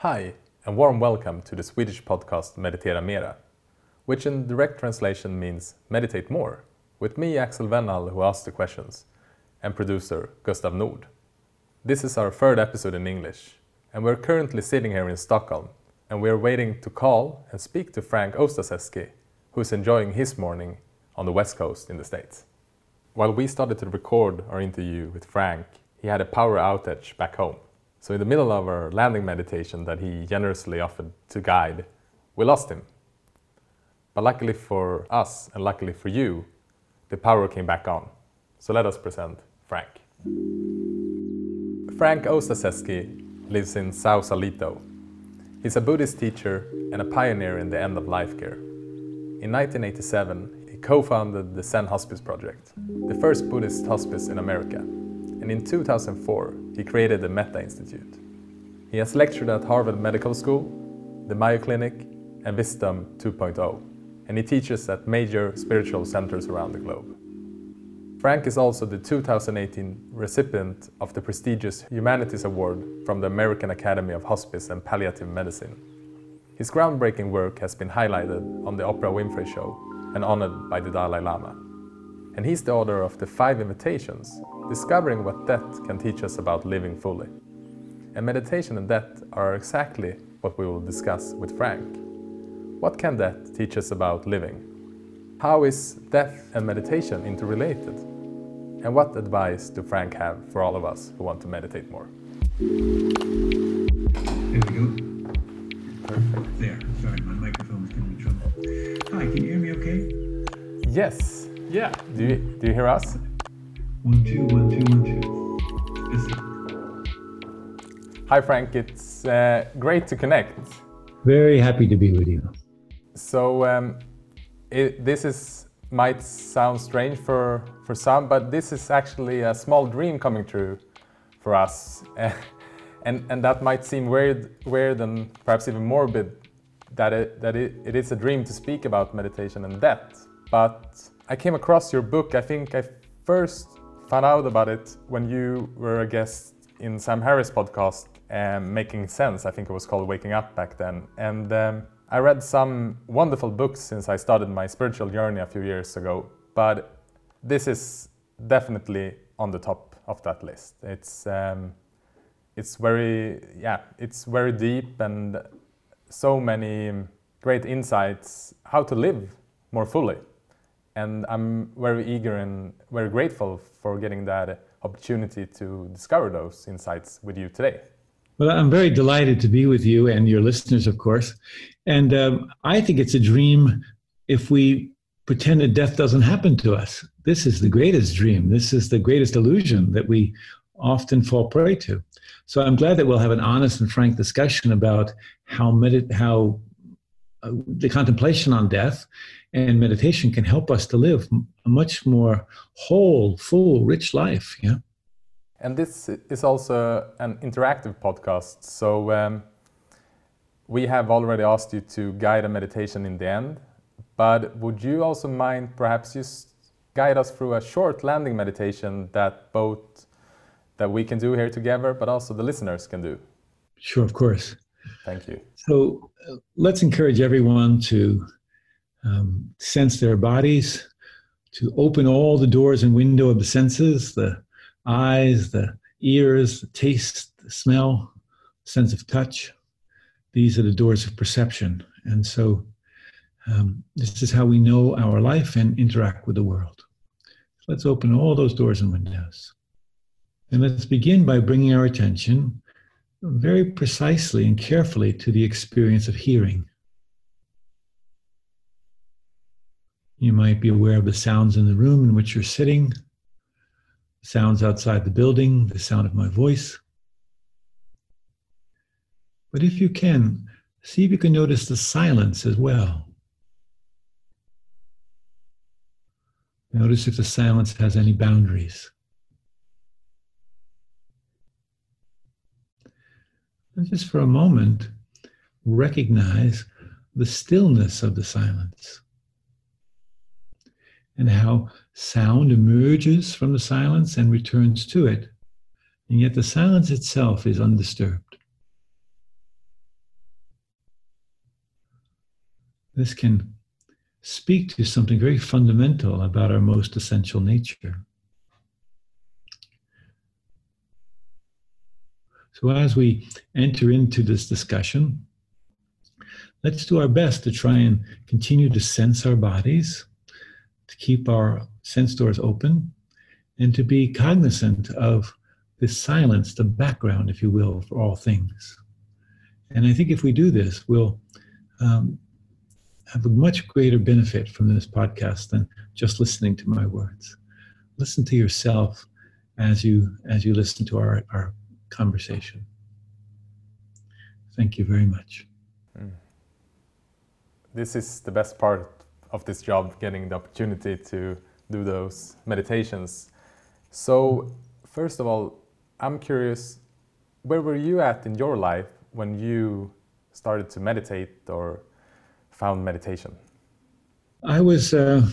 Hi, and warm welcome to the Swedish podcast Meditera Mera, which in direct translation means meditate more, with me, Axel Wennall, who asked the questions, and producer Gustav Nord. This is our third episode in English, and we're currently sitting here in Stockholm, and we're waiting to call and speak to Frank Ostaseski, who's enjoying his morning on the West Coast in the States. While we started to record our interview with Frank, he had a power outage back home. So, in the middle of our landing meditation that he generously offered to guide, we lost him. But luckily for us and luckily for you, the power came back on. So, let us present Frank. Frank Ostaseski lives in Sausalito. He's a Buddhist teacher and a pioneer in the end of life care. In 1987, he co founded the Zen Hospice Project, the first Buddhist hospice in America and in 2004 he created the Metta Institute. He has lectured at Harvard Medical School, the Mayo Clinic, and Wisdom 2.0, and he teaches at major spiritual centers around the globe. Frank is also the 2018 recipient of the prestigious Humanities Award from the American Academy of Hospice and Palliative Medicine. His groundbreaking work has been highlighted on the Oprah Winfrey Show and honored by the Dalai Lama. And he's the author of The Five Invitations, discovering what death can teach us about living fully. And meditation and death are exactly what we will discuss with Frank. What can death teach us about living? How is death and meditation interrelated? And what advice do Frank have for all of us who want to meditate more? There we go. Perfect. There. Sorry, my microphone was giving me trouble. Hi, can you hear me okay? Yes. Yeah. Do you, do you hear us? One, two, one, two, one, two. Listen. Hi, Frank. It's uh, great to connect. Very happy to be with you. So, um, it, this is might sound strange for, for some, but this is actually a small dream coming true for us. and, and that might seem weird, weird and perhaps even morbid that, it, that it, it is a dream to speak about meditation and death. But I came across your book. I think I first found out about it when you were a guest in Sam Harris' podcast, um, Making Sense. I think it was called Waking Up back then. And um, I read some wonderful books since I started my spiritual journey a few years ago, but this is definitely on the top of that list. It's um, it's very yeah, it's very deep and so many great insights how to live more fully and I'm very eager and very grateful for getting that opportunity to discover those insights with you today. Well, I'm very delighted to be with you and your listeners, of course. And um, I think it's a dream if we pretend that death doesn't happen to us. This is the greatest dream. This is the greatest illusion that we often fall prey to. So I'm glad that we'll have an honest and frank discussion about how medit- how uh, the contemplation on death and meditation can help us to live a much more whole, full, rich life. Yeah. And this is also an interactive podcast. So um, we have already asked you to guide a meditation in the end, but would you also mind perhaps just guide us through a short landing meditation that both that we can do here together, but also the listeners can do? Sure, of course. Thank you. So uh, let's encourage everyone to um, sense their bodies, to open all the doors and window of the senses, the eyes, the ears, the taste, the smell, sense of touch. These are the doors of perception. And so um, this is how we know our life and interact with the world. Let's open all those doors and windows. And let's begin by bringing our attention very precisely and carefully to the experience of hearing. You might be aware of the sounds in the room in which you're sitting, sounds outside the building, the sound of my voice. But if you can, see if you can notice the silence as well. Notice if the silence has any boundaries. And just for a moment, recognize the stillness of the silence and how sound emerges from the silence and returns to it. And yet the silence itself is undisturbed. This can speak to something very fundamental about our most essential nature. So, as we enter into this discussion, let's do our best to try and continue to sense our bodies to keep our sense doors open, and to be cognizant of the silence, the background, if you will, for all things. And I think if we do this, we'll um, have a much greater benefit from this podcast than just listening to my words. Listen to yourself as you as you listen to our, our conversation. Thank you very much. Mm. This is the best part of this job, getting the opportunity to do those meditations. So, first of all, I'm curious, where were you at in your life when you started to meditate or found meditation? I was uh,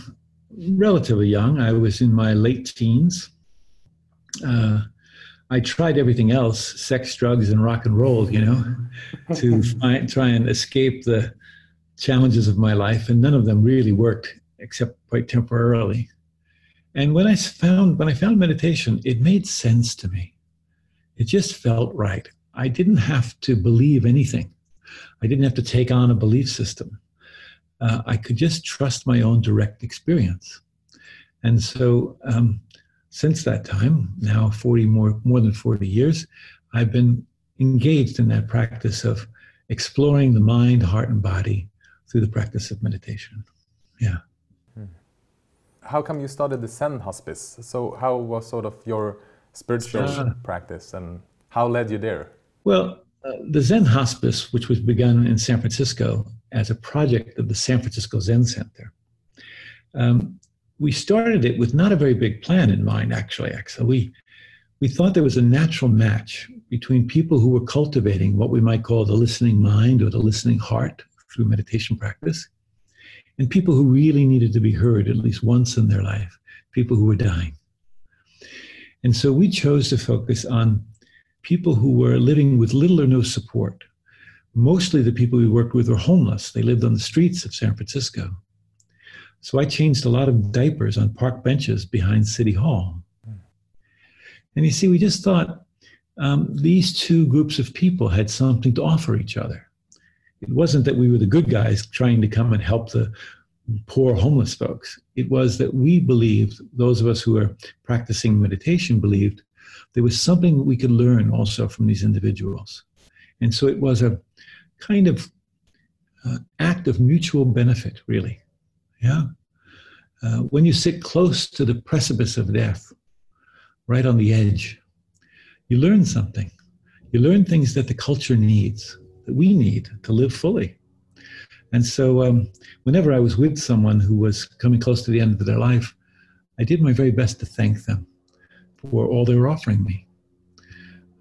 relatively young. I was in my late teens. Uh, I tried everything else, sex, drugs, and rock and roll, you know, to find, try and escape the challenges of my life, and none of them really worked except quite temporarily. And when I found when I found meditation, it made sense to me. It just felt right. I didn't have to believe anything. I didn't have to take on a belief system. Uh, I could just trust my own direct experience. And so, um, since that time, now 40 more, more than 40 years, I've been engaged in that practice of exploring the mind, heart, and body through the practice of meditation. Yeah. Hmm. How come you started the Zen hospice? So, how was sort of your spiritual uh, practice and how led you there? Well, uh, the Zen Hospice, which was begun in San Francisco as a project of the San Francisco Zen Center, um, we started it with not a very big plan in mind, actually. Axel. We, we thought there was a natural match between people who were cultivating what we might call the listening mind or the listening heart through meditation practice, and people who really needed to be heard at least once in their life, people who were dying. And so we chose to focus on people who were living with little or no support. Mostly the people we worked with were homeless. They lived on the streets of San Francisco. So I changed a lot of diapers on park benches behind City Hall. And you see, we just thought um, these two groups of people had something to offer each other. It wasn't that we were the good guys trying to come and help the poor homeless folks. It was that we believed, those of us who are practicing meditation believed, there was something we could learn also from these individuals. And so it was a kind of uh, act of mutual benefit, really. Yeah. Uh, when you sit close to the precipice of death, right on the edge, you learn something. You learn things that the culture needs, that we need to live fully. And so, um, whenever I was with someone who was coming close to the end of their life, I did my very best to thank them for all they were offering me.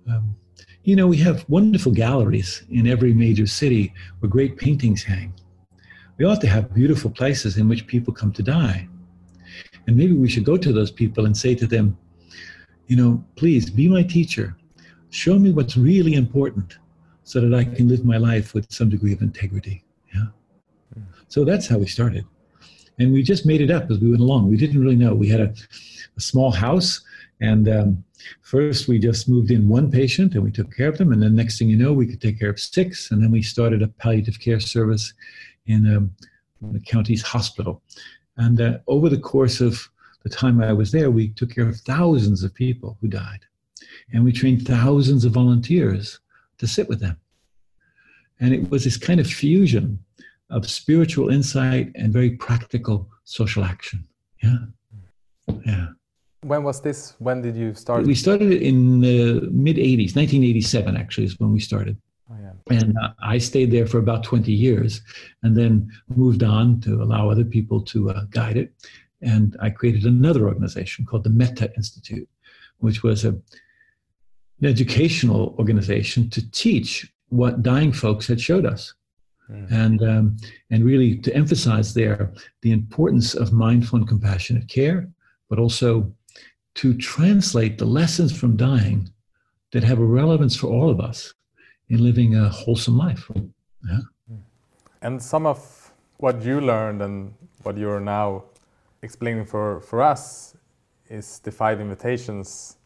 Um, you know, we have wonderful galleries in every major city where great paintings hang. We ought to have beautiful places in which people come to die. And maybe we should go to those people and say to them, you know, please be my teacher. Show me what's really important so that I can live my life with some degree of integrity. Yeah. So that's how we started. And we just made it up as we went along. We didn't really know. We had a, a small house and um, first, we just moved in one patient and we took care of them. And then, next thing you know, we could take care of six. And then we started a palliative care service in um, the county's hospital. And uh, over the course of the time I was there, we took care of thousands of people who died. And we trained thousands of volunteers to sit with them. And it was this kind of fusion of spiritual insight and very practical social action. Yeah. Yeah. When was this? When did you start? We started in the mid 80s, 1987 actually is when we started. Oh, yeah. And uh, I stayed there for about 20 years and then moved on to allow other people to uh, guide it. And I created another organization called the Metta Institute, which was a, an educational organization to teach what dying folks had showed us. Mm. And, um, and really to emphasize there the importance of mindful and compassionate care, but also to translate the lessons from dying that have a relevance for all of us in living a wholesome life. Yeah. And some of what you learned and what you're now explaining for, for us is the five invitations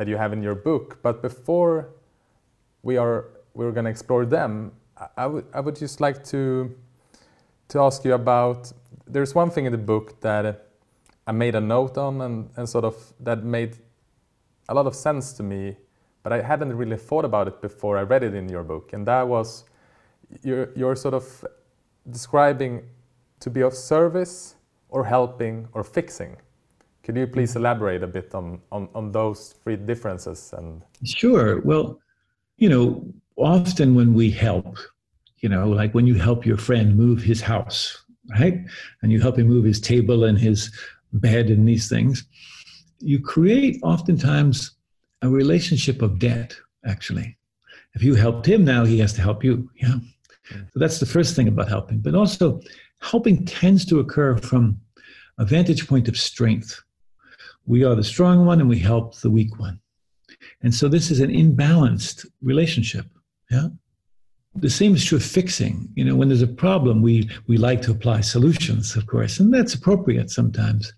that you have in your book. But before we are we're going to explore them, I would I would just like to to ask you about. There's one thing in the book that I made a note on and, and sort of that made a lot of sense to me, but I hadn't really thought about it before I read it in your book, and that was you're, you're sort of describing to be of service or helping or fixing. Could you please elaborate a bit on, on, on those three differences? And Sure. Well, you know, often when we help, you know, like when you help your friend move his house, right? And you help him move his table and his bed and these things, you create oftentimes a relationship of debt, actually. If you helped him now, he has to help you. Yeah. So that's the first thing about helping. But also, helping tends to occur from a vantage point of strength. We are the strong one and we help the weak one. And so this is an imbalanced relationship. Yeah. The same is true of fixing. You know, when there's a problem, we, we like to apply solutions, of course, and that's appropriate sometimes.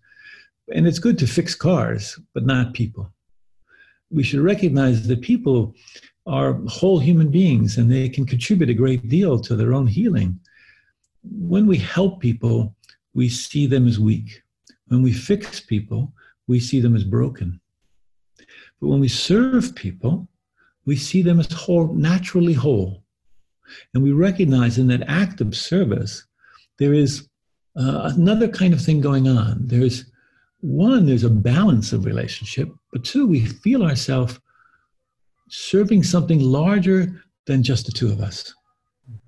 And it's good to fix cars, but not people. We should recognize that people are whole human beings and they can contribute a great deal to their own healing. When we help people, we see them as weak. When we fix people, we see them as broken. But when we serve people, we see them as whole, naturally whole. And we recognize in that act of service, there is uh, another kind of thing going on. There's one, there's a balance of relationship, but two, we feel ourselves serving something larger than just the two of us.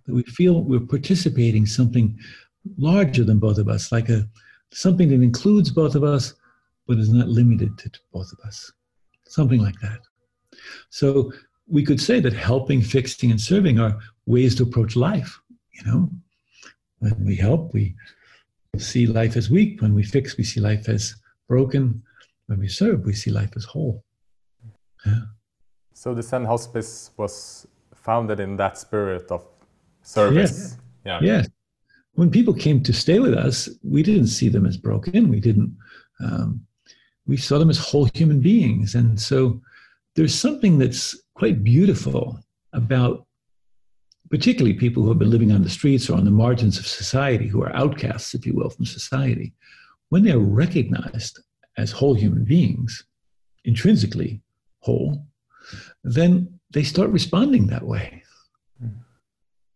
We feel we're participating something larger than both of us, like a something that includes both of us, but is not limited to both of us. Something like that. So we could say that helping, fixing, and serving are ways to approach life. You know, when we help, we see life as weak. When we fix, we see life as broken. When we serve, we see life as whole. Yeah. So the Zen Hospice was founded in that spirit of service. Yes. Yeah. Yes. When people came to stay with us, we didn't see them as broken. We didn't. Um, we saw them as whole human beings, and so there's something that's quite beautiful about particularly people who have been living on the streets or on the margins of society, who are outcasts, if you will, from society, when they're recognized as whole human beings, intrinsically whole, then they start responding that way.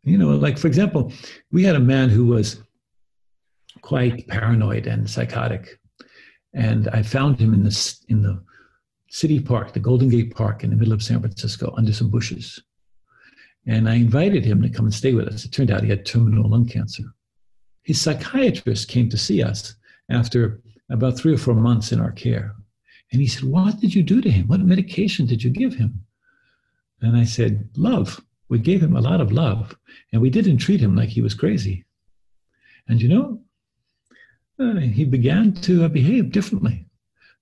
You know, like for example, we had a man who was quite paranoid and psychotic, and I found him in the in the city park, the Golden Gate Park, in the middle of San Francisco, under some bushes. And I invited him to come and stay with us. It turned out he had terminal lung cancer. His psychiatrist came to see us after about three or four months in our care. And he said, What did you do to him? What medication did you give him? And I said, Love. We gave him a lot of love, and we didn't treat him like he was crazy. And you know, uh, he began to behave differently.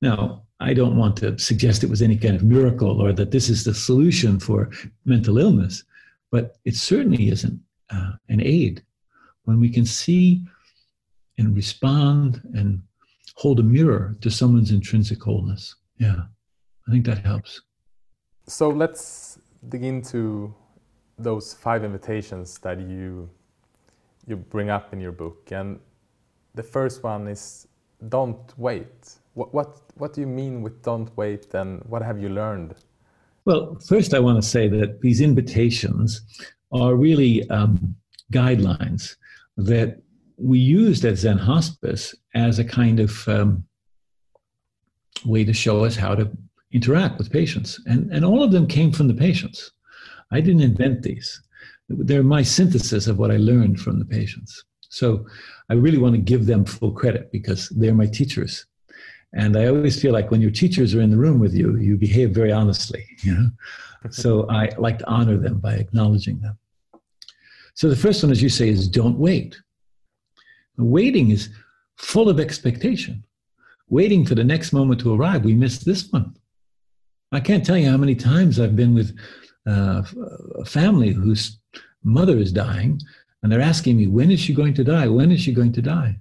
Now, I don't want to suggest it was any kind of miracle or that this is the solution for mental illness, but it certainly isn't uh, an aid when we can see and respond and hold a mirror to someone's intrinsic wholeness. Yeah, I think that helps. So let's dig into those five invitations that you you bring up in your book, and the first one is don't wait. What what what do you mean with don't wait, and what have you learned? Well, first I want to say that these invitations are really um, guidelines that we used at Zen Hospice as a kind of um, way to show us how to interact with patients. And, and all of them came from the patients. I didn't invent these. They're my synthesis of what I learned from the patients. So I really want to give them full credit because they're my teachers. And I always feel like when your teachers are in the room with you, you behave very honestly. You know? so I like to honor them by acknowledging them. So the first one, as you say, is don't wait. Waiting is full of expectation. Waiting for the next moment to arrive, we miss this one. I can't tell you how many times I've been with uh, a family whose mother is dying, And they're asking me, when is she going to die? When is she going to die?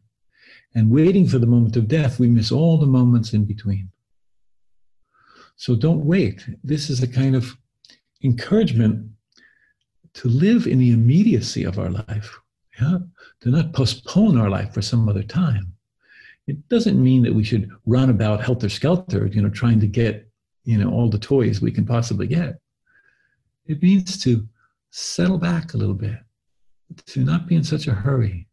And waiting for the moment of death, we miss all the moments in between. So don't wait. This is a kind of encouragement to live in the immediacy of our life. Yeah? To not postpone our life for some other time. It doesn't mean that we should run about helter skelter, you know, trying to get, you know, all the toys we can possibly get. It means to settle back a little bit, to not be in such a hurry,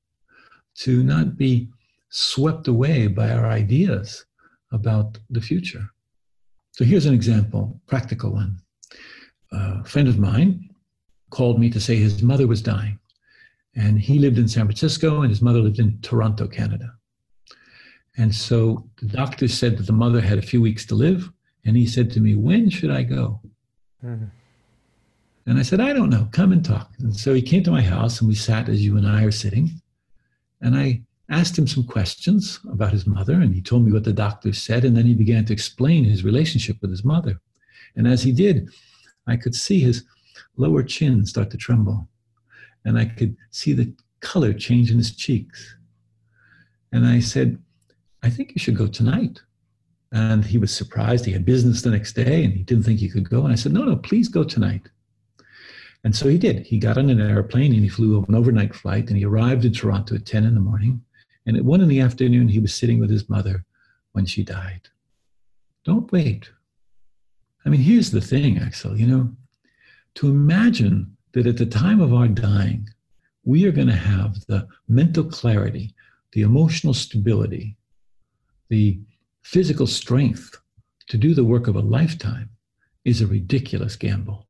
to not be swept away by our ideas about the future. So here's an example, practical one. A friend of mine called me to say his mother was dying. And he lived in San Francisco and his mother lived in Toronto, Canada. And so the doctor said that the mother had a few weeks to live. And he said to me, When should I go? Mm-hmm. And I said, I don't know. Come and talk. And so he came to my house and we sat as you and I are sitting. And I asked him some questions about his mother. And he told me what the doctor said. And then he began to explain his relationship with his mother. And as he did, I could see his lower chin start to tremble. And I could see the color change in his cheeks. And I said, I think you should go tonight. And he was surprised. He had business the next day and he didn't think he could go. And I said, No, no, please go tonight. And so he did. He got on an airplane and he flew an overnight flight and he arrived in Toronto at 10 in the morning. And at 1 in the afternoon, he was sitting with his mother when she died. Don't wait. I mean, here's the thing, Axel, you know, to imagine that at the time of our dying, we are going to have the mental clarity, the emotional stability, the physical strength to do the work of a lifetime is a ridiculous gamble.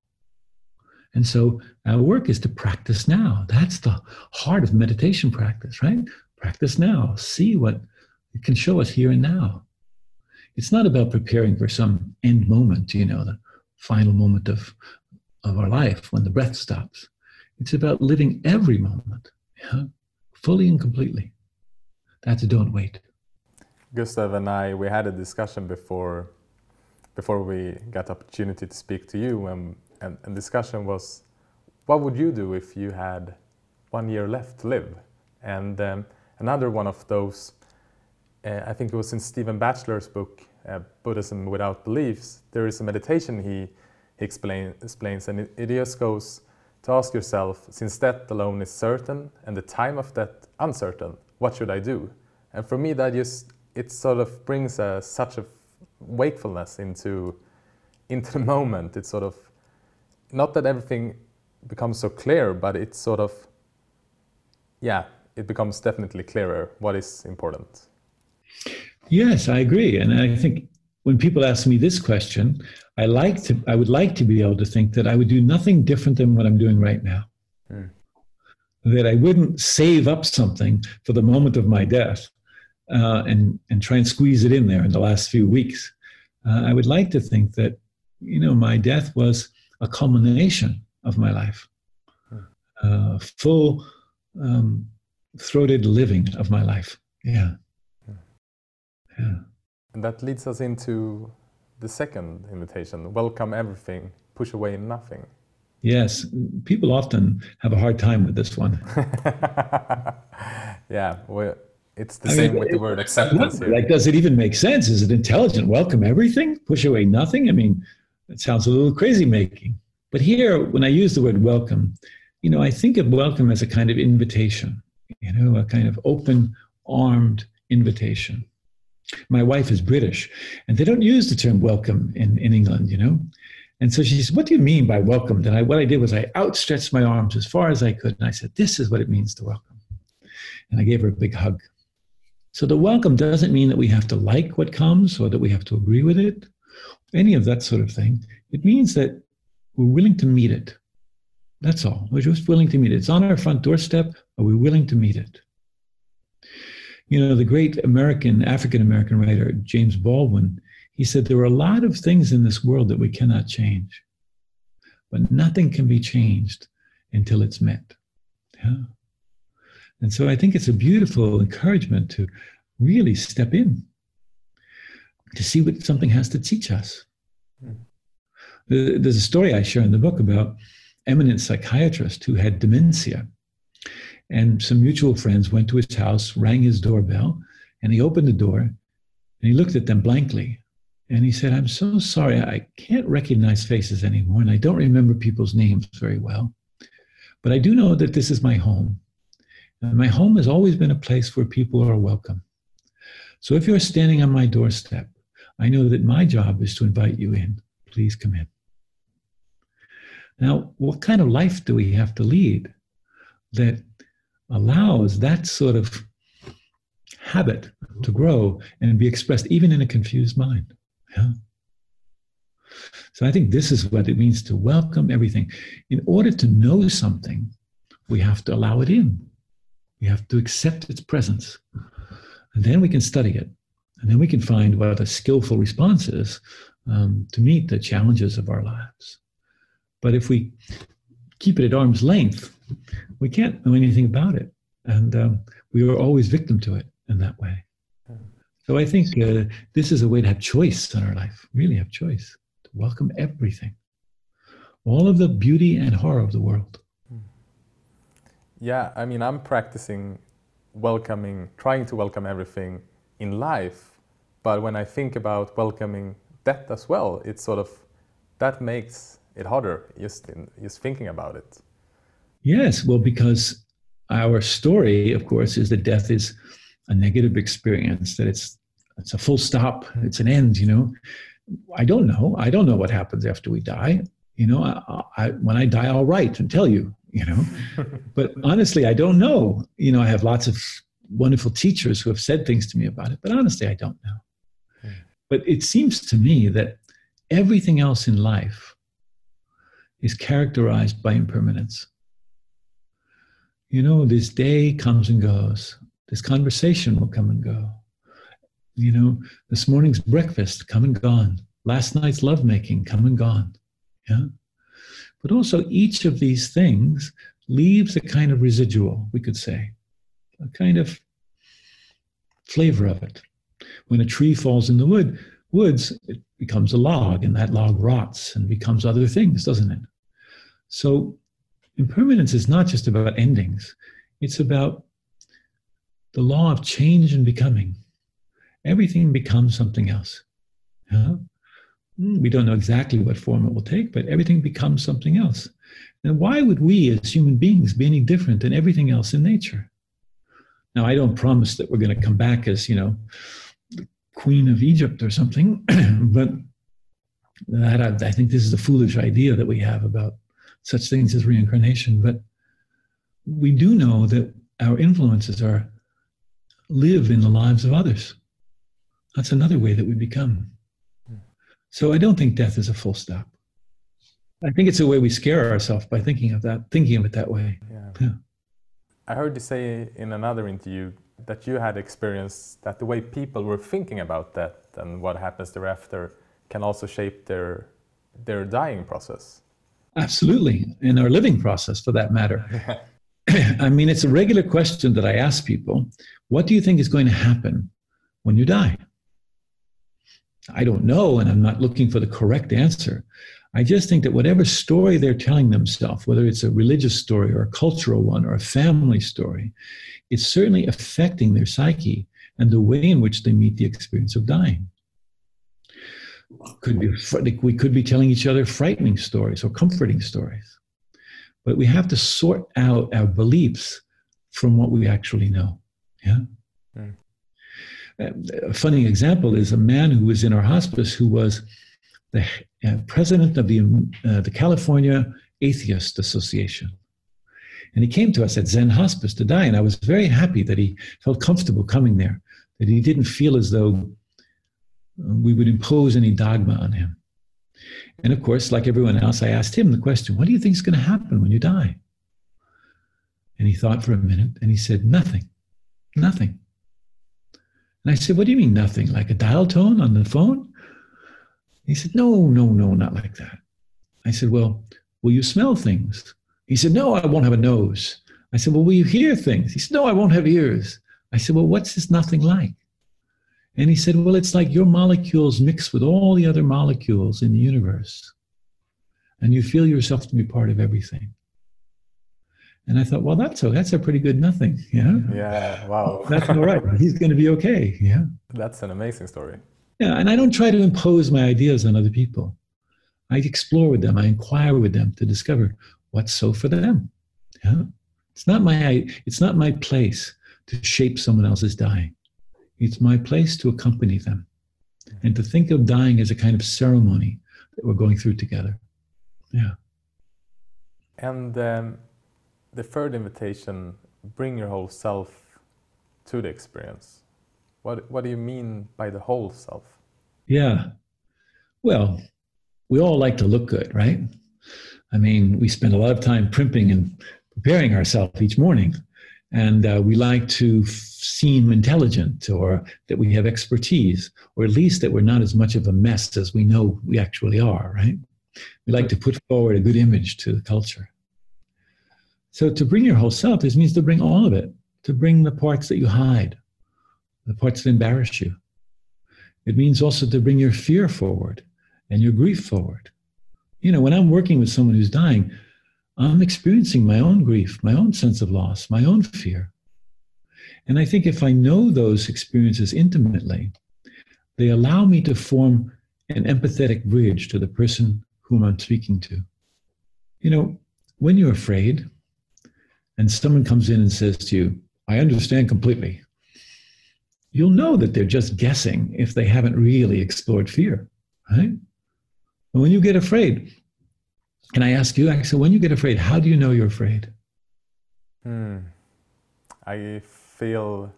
And so our work is to practice now. That's the heart of meditation practice, right? Practice now. See what it can show us here and now. It's not about preparing for some end moment, you know, the final moment of, of our life when the breath stops. It's about living every moment, yeah? fully and completely. That's don't wait. Gustav and I, we had a discussion before before we got opportunity to speak to you, and, and, and discussion was, what would you do if you had one year left to live? And um, another one of those, uh, I think it was in Stephen Batchelor's book, uh, Buddhism Without Beliefs, there is a meditation he, he explain, explains, and it, it just goes to ask yourself, since death alone is certain and the time of death uncertain, what should I do? And for me, that just it sort of brings a, such a wakefulness into into the moment. It's sort of not that everything becomes so clear, but it's sort of yeah, it becomes definitely clearer what is important. Yes, I agree, and I think when people ask me this question, I like to I would like to be able to think that I would do nothing different than what I'm doing right now. Mm. That I wouldn't save up something for the moment of my death uh, and and try and squeeze it in there in the last few weeks. Uh, I would like to think that you know my death was a culmination of my life, hmm. uh, full um, throated living of my life. Yeah, hmm. yeah. And that leads us into the second invitation: welcome everything, push away nothing. Yes, people often have a hard time with this one. yeah, well, it's the I same mean, with the word acceptance. Like, does it even make sense? Is it intelligent? Welcome everything, push away nothing. I mean, it sounds a little crazy making. But here, when I use the word welcome, you know, I think of welcome as a kind of invitation, you know, a kind of open armed invitation. My wife is British, and they don't use the term welcome in, in England, you know. And so she said, What do you mean by welcome? And I, what I did was I outstretched my arms as far as I could, and I said, This is what it means to welcome. And I gave her a big hug. So the welcome doesn't mean that we have to like what comes or that we have to agree with it, any of that sort of thing. It means that we're willing to meet it. That's all. We're just willing to meet it. It's on our front doorstep. Are we willing to meet it? You know, the great American, African American writer, James Baldwin, he said there are a lot of things in this world that we cannot change, but nothing can be changed until it's met. Yeah. And so I think it's a beautiful encouragement to really step in to see what something has to teach us. Mm. There's a story I share in the book about eminent psychiatrist who had dementia. And some mutual friends went to his house, rang his doorbell, and he opened the door and he looked at them blankly. And he said, I'm so sorry, I can't recognize faces anymore, and I don't remember people's names very well. But I do know that this is my home. And my home has always been a place where people are welcome. So if you're standing on my doorstep, I know that my job is to invite you in. Please come in. Now, what kind of life do we have to lead that allows that sort of habit to grow and be expressed even in a confused mind? Yeah. So I think this is what it means to welcome everything. In order to know something, we have to allow it in. We have to accept its presence. And then we can study it. And then we can find what a skillful response is um, to meet the challenges of our lives. But if we keep it at arm's length, we can't know anything about it. And um, we are always victim to it in that way. So I think uh, this is a way to have choice in our life, really have choice, to welcome everything, all of the beauty and horror of the world. Yeah, I mean, I'm practicing welcoming, trying to welcome everything in life. But when I think about welcoming death as well, it's sort of that makes it harder just in just thinking about it. Yes, well, because our story, of course, is that death is a negative experience, that it's it's a full stop, it's an end, you know. I don't know. I don't know what happens after we die. You know, I, I, when I die, I'll write and tell you, you know. but honestly, I don't know. You know, I have lots of wonderful teachers who have said things to me about it, but honestly, I don't know. But it seems to me that everything else in life is characterized by impermanence. You know, this day comes and goes. This conversation will come and go. You know, this morning's breakfast come and gone. Last night's lovemaking come and gone. Yeah. But also, each of these things leaves a kind of residual, we could say, a kind of flavor of it. When a tree falls in the wood, woods, it becomes a log, and that log rots and becomes other things, doesn't it? So, impermanence is not just about endings, it's about the law of change and becoming. Everything becomes something else. Yeah? Hmm, we don't know exactly what form it will take, but everything becomes something else. Now, why would we as human beings be any different than everything else in nature? Now, I don't promise that we're going to come back as, you know, queen of Egypt or something, but that I, I think this is a foolish idea that we have about such things as reincarnation. But we do know that our influences are live in the lives of others. That's another way that we become. So I don't think death is a full stop. I think it's a way we scare ourselves by thinking of that, thinking of it that way. Yeah. yeah. I heard you say in another interview that you had experienced that the way people were thinking about death and what happens thereafter can also shape their their dying process. Absolutely, in our living process, for that matter. I mean, it's a regular question that I ask people: What do you think is going to happen when you die? I don't know, and I'm not looking for the correct answer. I just think that whatever story they're telling themselves, whether it's a religious story or a cultural one or a family story, it's certainly affecting their psyche and the way in which they meet the experience of dying. Could be, we could be telling each other frightening stories or comforting stories. But we have to sort out our beliefs from what we actually know. Yeah. Mm a funny example is a man who was in our hospice who was the uh, president of the, uh, the California Atheist Association. And he came to us at Zen Hospice to die. And I was very happy that he felt comfortable coming there, that he didn't feel as though uh, we would impose any dogma on him. And of course, like everyone else, I asked him the question What do you think is going to happen when you die? And he thought for a minute and he said, Nothing, nothing. And I said, What do you mean nothing? Like a dial tone on the phone? He said, No, no, no, not like that. I said, Well, will you smell things? He said, No, I won't have a nose. I said, Well, will you hear things? He said, No, I won't have ears. I said, Well, what's this nothing like? And he said, Well, it's like your molecules mix with all the other molecules in the universe. And you feel yourself to be part of everything. And I thought, well, that's a, that's a pretty good nothing. Yeah. Yeah. Wow. that's all right. He's going to be okay. Yeah. That's an amazing story. Yeah. And I don't try to impose my ideas on other people. I explore with them. I inquire with them to discover what's so for them. Yeah. It's not my, it's not my place to shape someone else's dying. It's my place to accompany them and to think of dying as a kind of ceremony that we're going through together. Yeah. And um, the third invitation bring your whole self to the experience. What, what do you mean by the whole self? Yeah. Well, we all like to look good, right? I mean, we spend a lot of time primping and preparing ourselves each morning. And uh, we like to seem intelligent or that we have expertise, or at least that we're not as much of a mess as we know we actually are, right? We like to put forward a good image to the culture. So to bring your whole self, this means to bring all of it, to bring the parts that you hide, the parts that embarrass you. It means also to bring your fear forward and your grief forward. You know, when I'm working with someone who's dying, I'm experiencing my own grief, my own sense of loss, my own fear. And I think if I know those experiences intimately, they allow me to form an empathetic bridge to the person whom I'm speaking to. You know, when you're afraid, and someone comes in and says to you, I understand completely, you'll know that they're just guessing if they haven't really explored fear, right? And when you get afraid, can I ask you, actually, when you get afraid, how do you know you're afraid? Hmm. I feel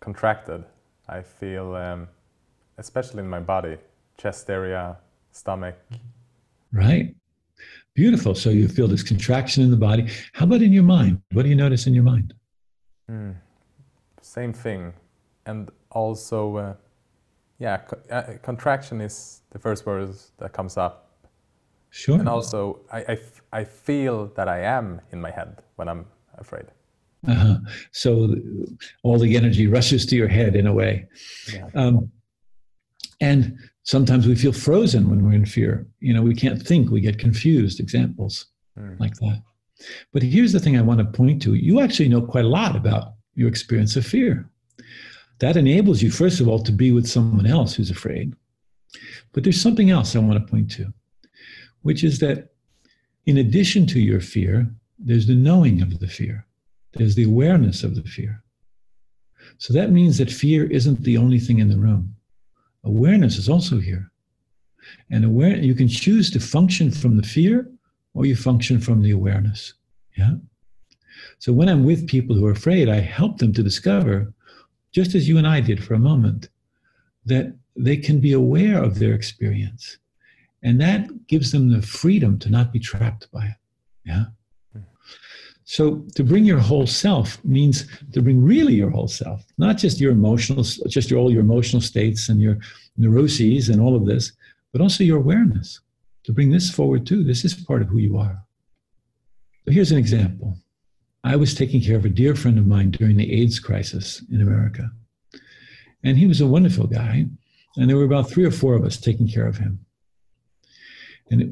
contracted. I feel, um, especially in my body, chest area, stomach. Right. Beautiful. So you feel this contraction in the body. How about in your mind? What do you notice in your mind? Mm. Same thing. And also, uh, yeah, co- uh, contraction is the first word that comes up. Sure. And also, I, I, f- I feel that I am in my head when I'm afraid. Uh-huh. So all the energy rushes to your head in a way. Yeah. Um, and sometimes we feel frozen when we're in fear. You know, we can't think, we get confused, examples Mm. like that. But here's the thing I want to point to you actually know quite a lot about your experience of fear. That enables you, first of all, to be with someone else who's afraid. But there's something else I want to point to, which is that in addition to your fear, there's the knowing of the fear, there's the awareness of the fear. So that means that fear isn't the only thing in the room. Awareness is also here. And aware you can choose to function from the fear or you function from the awareness. Yeah. So when I'm with people who are afraid, I help them to discover, just as you and I did for a moment, that they can be aware of their experience. And that gives them the freedom to not be trapped by it. Yeah. So to bring your whole self means to bring really your whole self, not just your emotional, just your, all your emotional states and your neuroses and all of this, but also your awareness. To bring this forward too. This is part of who you are. So here's an example. I was taking care of a dear friend of mine during the AIDS crisis in America. And he was a wonderful guy. And there were about three or four of us taking care of him. And it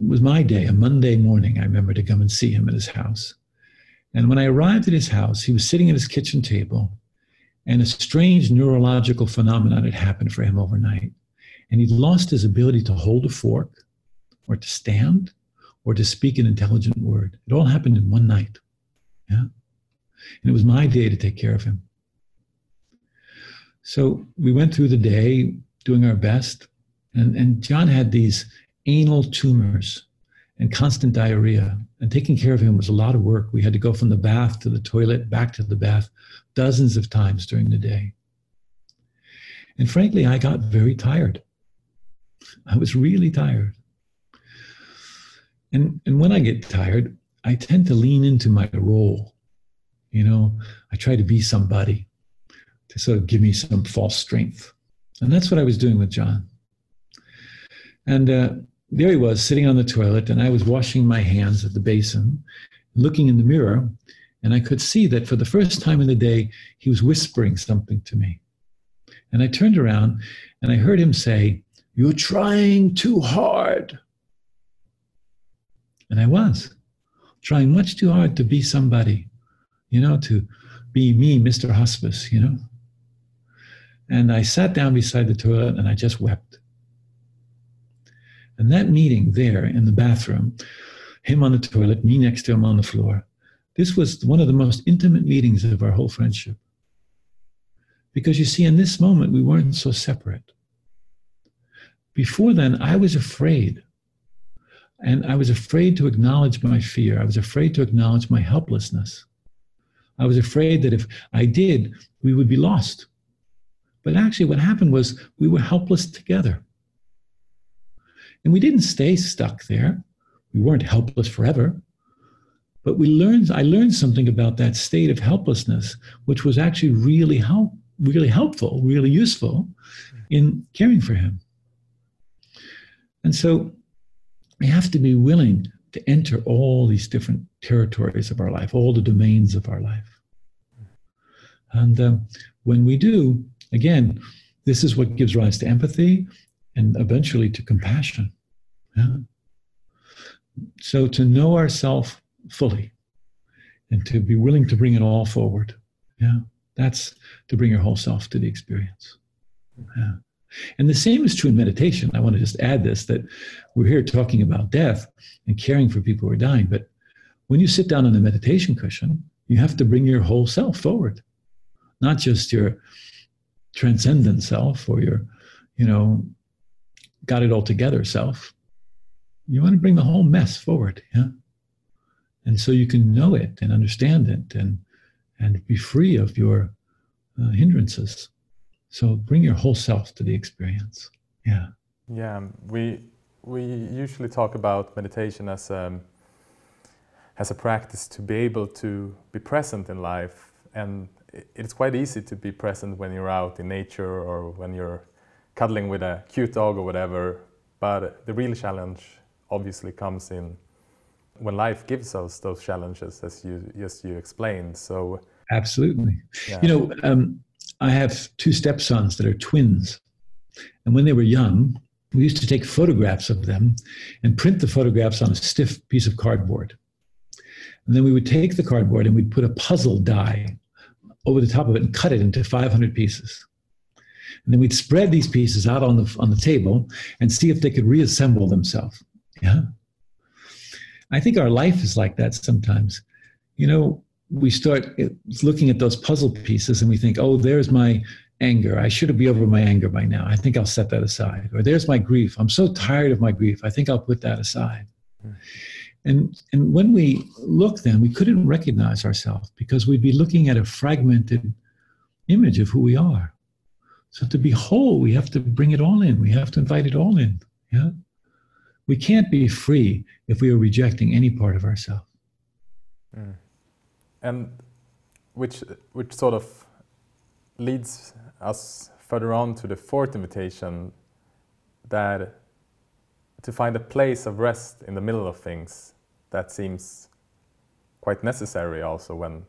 was my day, a Monday morning, I remember to come and see him at his house. And when I arrived at his house, he was sitting at his kitchen table, and a strange neurological phenomenon had happened for him overnight. And he'd lost his ability to hold a fork, or to stand, or to speak an intelligent word. It all happened in one night. Yeah. And it was my day to take care of him. So we went through the day doing our best. And, and John had these anal tumors and constant diarrhea. And taking care of him was a lot of work. We had to go from the bath to the toilet, back to the bath, dozens of times during the day. And frankly, I got very tired. I was really tired. And, and when I get tired, I tend to lean into my role. You know, I try to be somebody to sort of give me some false strength. And that's what I was doing with John. And uh, there he was sitting on the toilet, and I was washing my hands at the basin, looking in the mirror, and I could see that for the first time in the day, he was whispering something to me. And I turned around and I heard him say, You're trying too hard. And I was. Trying much too hard to be somebody, you know, to be me, Mr. Hospice, you know. And I sat down beside the toilet and I just wept. And that meeting there in the bathroom, him on the toilet, me next to him on the floor, this was one of the most intimate meetings of our whole friendship. Because you see, in this moment, we weren't so separate. Before then, I was afraid. And I was afraid to acknowledge my fear. I was afraid to acknowledge my helplessness. I was afraid that if I did, we would be lost. But actually, what happened was we were helpless together. And we didn't stay stuck there. We weren't helpless forever. But we learned, I learned something about that state of helplessness, which was actually really help, really helpful, really useful in caring for him. And so we have to be willing to enter all these different territories of our life, all the domains of our life. And um, when we do, again, this is what gives rise to empathy and eventually to compassion. Yeah? So to know ourselves fully and to be willing to bring it all forward. Yeah, that's to bring your whole self to the experience. Yeah. And the same is true in meditation. I want to just add this that we're here talking about death and caring for people who are dying. But when you sit down on a meditation cushion, you have to bring your whole self forward, not just your transcendent self or your, you know, got it all together self. You want to bring the whole mess forward. Yeah. And so you can know it and understand it and, and be free of your uh, hindrances. So bring your whole self to the experience. Yeah. Yeah, we we usually talk about meditation as a, um, as a practice to be able to be present in life, and it's quite easy to be present when you're out in nature or when you're cuddling with a cute dog or whatever. But the real challenge obviously comes in when life gives us those challenges, as you just you explained. So absolutely, yeah. you know. Um, I have two stepsons that are twins. And when they were young, we used to take photographs of them and print the photographs on a stiff piece of cardboard. And then we would take the cardboard and we'd put a puzzle die over the top of it and cut it into 500 pieces. And then we'd spread these pieces out on the, on the table and see if they could reassemble themselves. Yeah. I think our life is like that sometimes. You know, we start looking at those puzzle pieces and we think, oh, there's my anger. I should be over my anger by now. I think I'll set that aside. Or there's my grief. I'm so tired of my grief. I think I'll put that aside. Mm. And, and when we look then, we couldn't recognize ourselves because we'd be looking at a fragmented image of who we are. So to be whole, we have to bring it all in. We have to invite it all in. Yeah. We can't be free if we are rejecting any part of ourselves. Mm and which which sort of leads us further on to the fourth invitation that to find a place of rest in the middle of things that seems quite necessary also when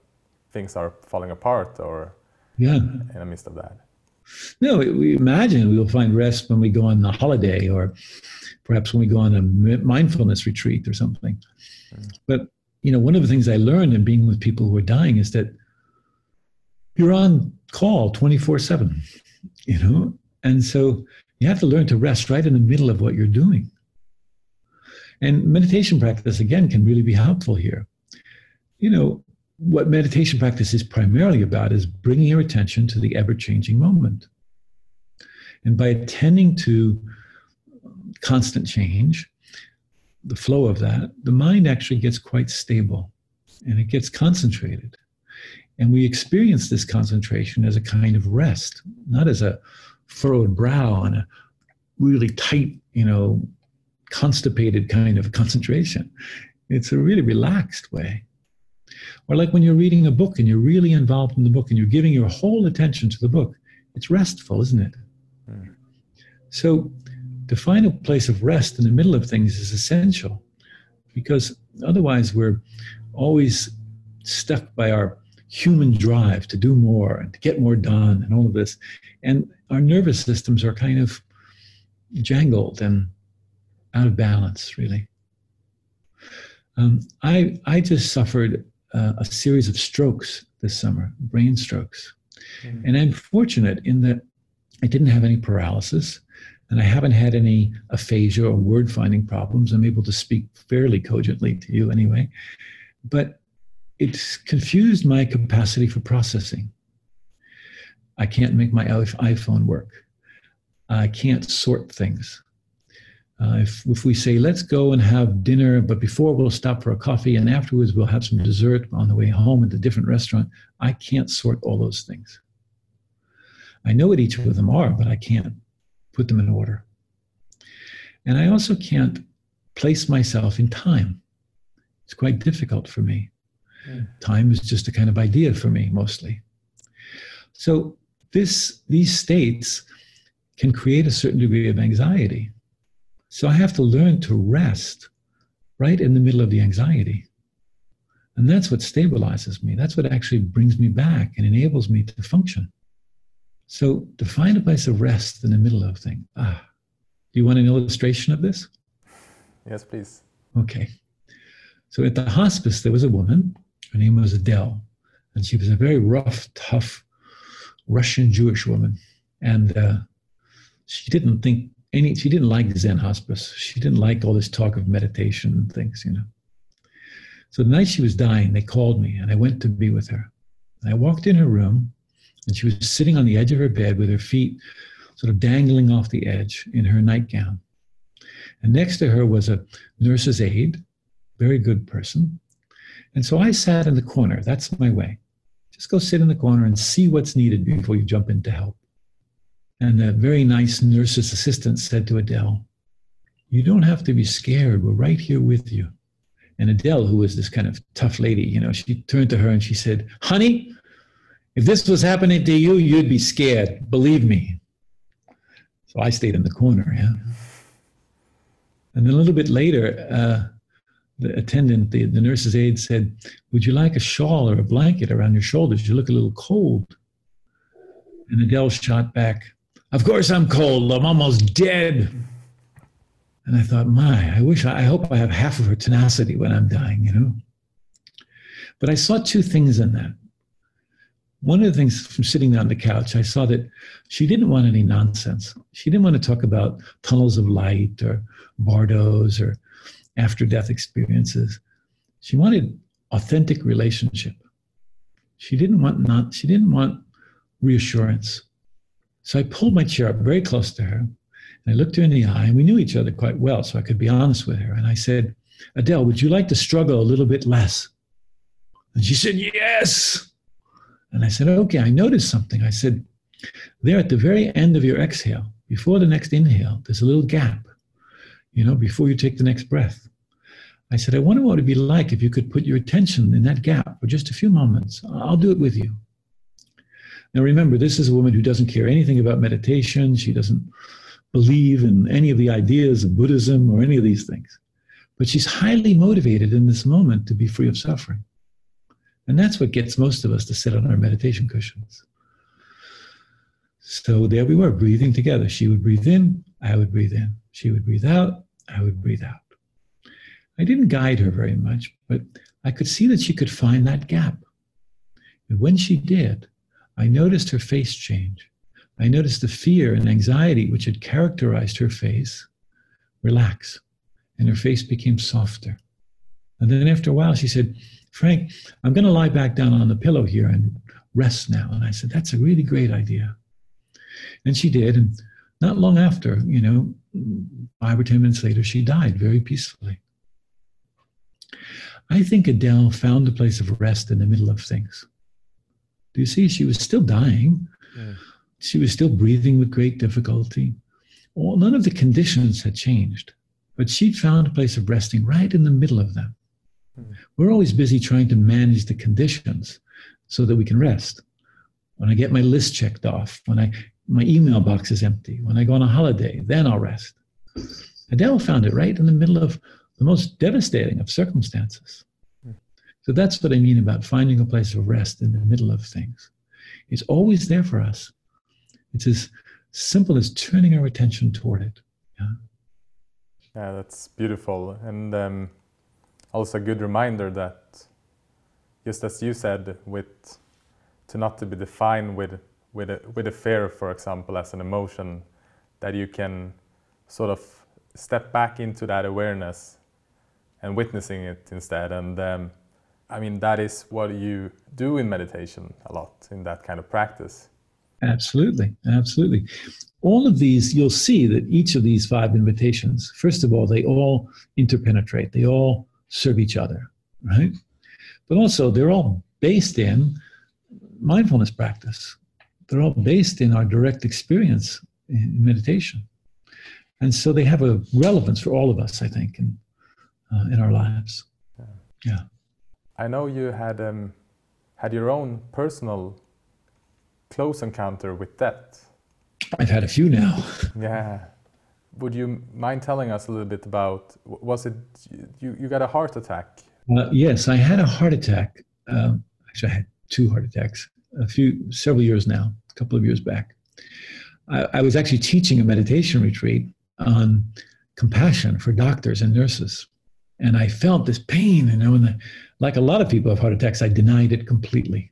things are falling apart or yeah. in the midst of that. No, we imagine we will find rest when we go on a holiday or perhaps when we go on a mindfulness retreat or something. Mm. But you know, one of the things I learned in being with people who are dying is that you're on call 24 7, you know? And so you have to learn to rest right in the middle of what you're doing. And meditation practice, again, can really be helpful here. You know, what meditation practice is primarily about is bringing your attention to the ever changing moment. And by attending to constant change, the flow of that, the mind actually gets quite stable and it gets concentrated. And we experience this concentration as a kind of rest, not as a furrowed brow and a really tight, you know, constipated kind of concentration. It's a really relaxed way. Or like when you're reading a book and you're really involved in the book and you're giving your whole attention to the book, it's restful, isn't it? Mm. So to find a place of rest in the middle of things is essential because otherwise we're always stuck by our human drive to do more and to get more done and all of this. And our nervous systems are kind of jangled and out of balance, really. Um, I, I just suffered uh, a series of strokes this summer, brain strokes. Mm-hmm. And I'm fortunate in that I didn't have any paralysis and I haven't had any aphasia or word finding problems. I'm able to speak fairly cogently to you anyway. But it's confused my capacity for processing. I can't make my iPhone work. I can't sort things. Uh, if, if we say, let's go and have dinner, but before we'll stop for a coffee and afterwards we'll have some dessert on the way home at a different restaurant, I can't sort all those things. I know what each of them are, but I can't put them in order. And I also can't place myself in time. It's quite difficult for me. Mm. Time is just a kind of idea for me mostly. So this these states can create a certain degree of anxiety. So I have to learn to rest right in the middle of the anxiety. And that's what stabilizes me. That's what actually brings me back and enables me to function. So to find a place of rest in the middle of things. Ah, do you want an illustration of this? Yes, please. Okay. So at the hospice, there was a woman. Her name was Adele. And she was a very rough, tough Russian Jewish woman. And uh, she didn't think any, she didn't like Zen hospice. She didn't like all this talk of meditation and things, you know. So the night she was dying, they called me and I went to be with her. And I walked in her room and she was sitting on the edge of her bed with her feet sort of dangling off the edge in her nightgown. And next to her was a nurse's aide, very good person. And so I sat in the corner. That's my way. Just go sit in the corner and see what's needed before you jump in to help. And the very nice nurse's assistant said to Adele, You don't have to be scared. We're right here with you. And Adele, who was this kind of tough lady, you know, she turned to her and she said, Honey, if this was happening to you, you'd be scared. Believe me. So I stayed in the corner, yeah. And then a little bit later, uh, the attendant, the, the nurse's aide said, Would you like a shawl or a blanket around your shoulders? You look a little cold. And Adele shot back, Of course I'm cold. I'm almost dead. And I thought, My, I wish, I, I hope I have half of her tenacity when I'm dying, you know? But I saw two things in that. One of the things from sitting there on the couch, I saw that she didn't want any nonsense. She didn't want to talk about tunnels of light or bardos or after death experiences. She wanted authentic relationship. She didn't want not she didn't want reassurance. So I pulled my chair up very close to her and I looked her in the eye and we knew each other quite well, so I could be honest with her. And I said, Adele, would you like to struggle a little bit less? And she said, Yes. And I said, Okay, I noticed something. I said, There at the very end of your exhale, before the next inhale, there's a little gap, you know, before you take the next breath. I said, I wonder what it'd be like if you could put your attention in that gap for just a few moments. I'll do it with you. Now, remember, this is a woman who doesn't care anything about meditation. She doesn't believe in any of the ideas of Buddhism or any of these things. But she's highly motivated in this moment to be free of suffering. And that's what gets most of us to sit on our meditation cushions. So there we were, breathing together. She would breathe in, I would breathe in. She would breathe out, I would breathe out. I didn't guide her very much, but I could see that she could find that gap. And when she did, I noticed her face change. I noticed the fear and anxiety which had characterized her face relax, and her face became softer. And then after a while, she said, Frank, I'm going to lie back down on the pillow here and rest now. And I said, That's a really great idea. And she did. And not long after, you know, five or 10 minutes later, she died very peacefully. I think Adele found a place of rest in the middle of things. Do you see? She was still dying. Yeah. She was still breathing with great difficulty. Well, none of the conditions had changed, but she'd found a place of resting right in the middle of them. We're always busy trying to manage the conditions so that we can rest. When I get my list checked off, when I my email box is empty, when I go on a holiday, then I'll rest. Adele found it right in the middle of the most devastating of circumstances. So that's what I mean about finding a place of rest in the middle of things. It's always there for us. It's as simple as turning our attention toward it. Yeah, yeah that's beautiful. And um, also a good reminder that, just as you said, with to not to be defined with with a, with a fear, for example, as an emotion, that you can sort of step back into that awareness and witnessing it instead. And um, I mean, that is what you do in meditation a lot in that kind of practice. Absolutely, absolutely. All of these, you'll see that each of these five invitations, first of all, they all interpenetrate, they all serve each other, right? But also, they're all based in mindfulness practice. They're all based in our direct experience in meditation. And so they have a relevance for all of us, I think, in, uh, in our lives. Yeah. yeah. I know you had um, had your own personal close encounter with death. I've had a few now. yeah. Would you mind telling us a little bit about? Was it you? You got a heart attack? Uh, yes, I had a heart attack. Um, actually, I had two heart attacks a few several years now, a couple of years back. I, I was actually teaching a meditation retreat on compassion for doctors and nurses, and I felt this pain. You know, and the, like a lot of people have heart attacks, I denied it completely.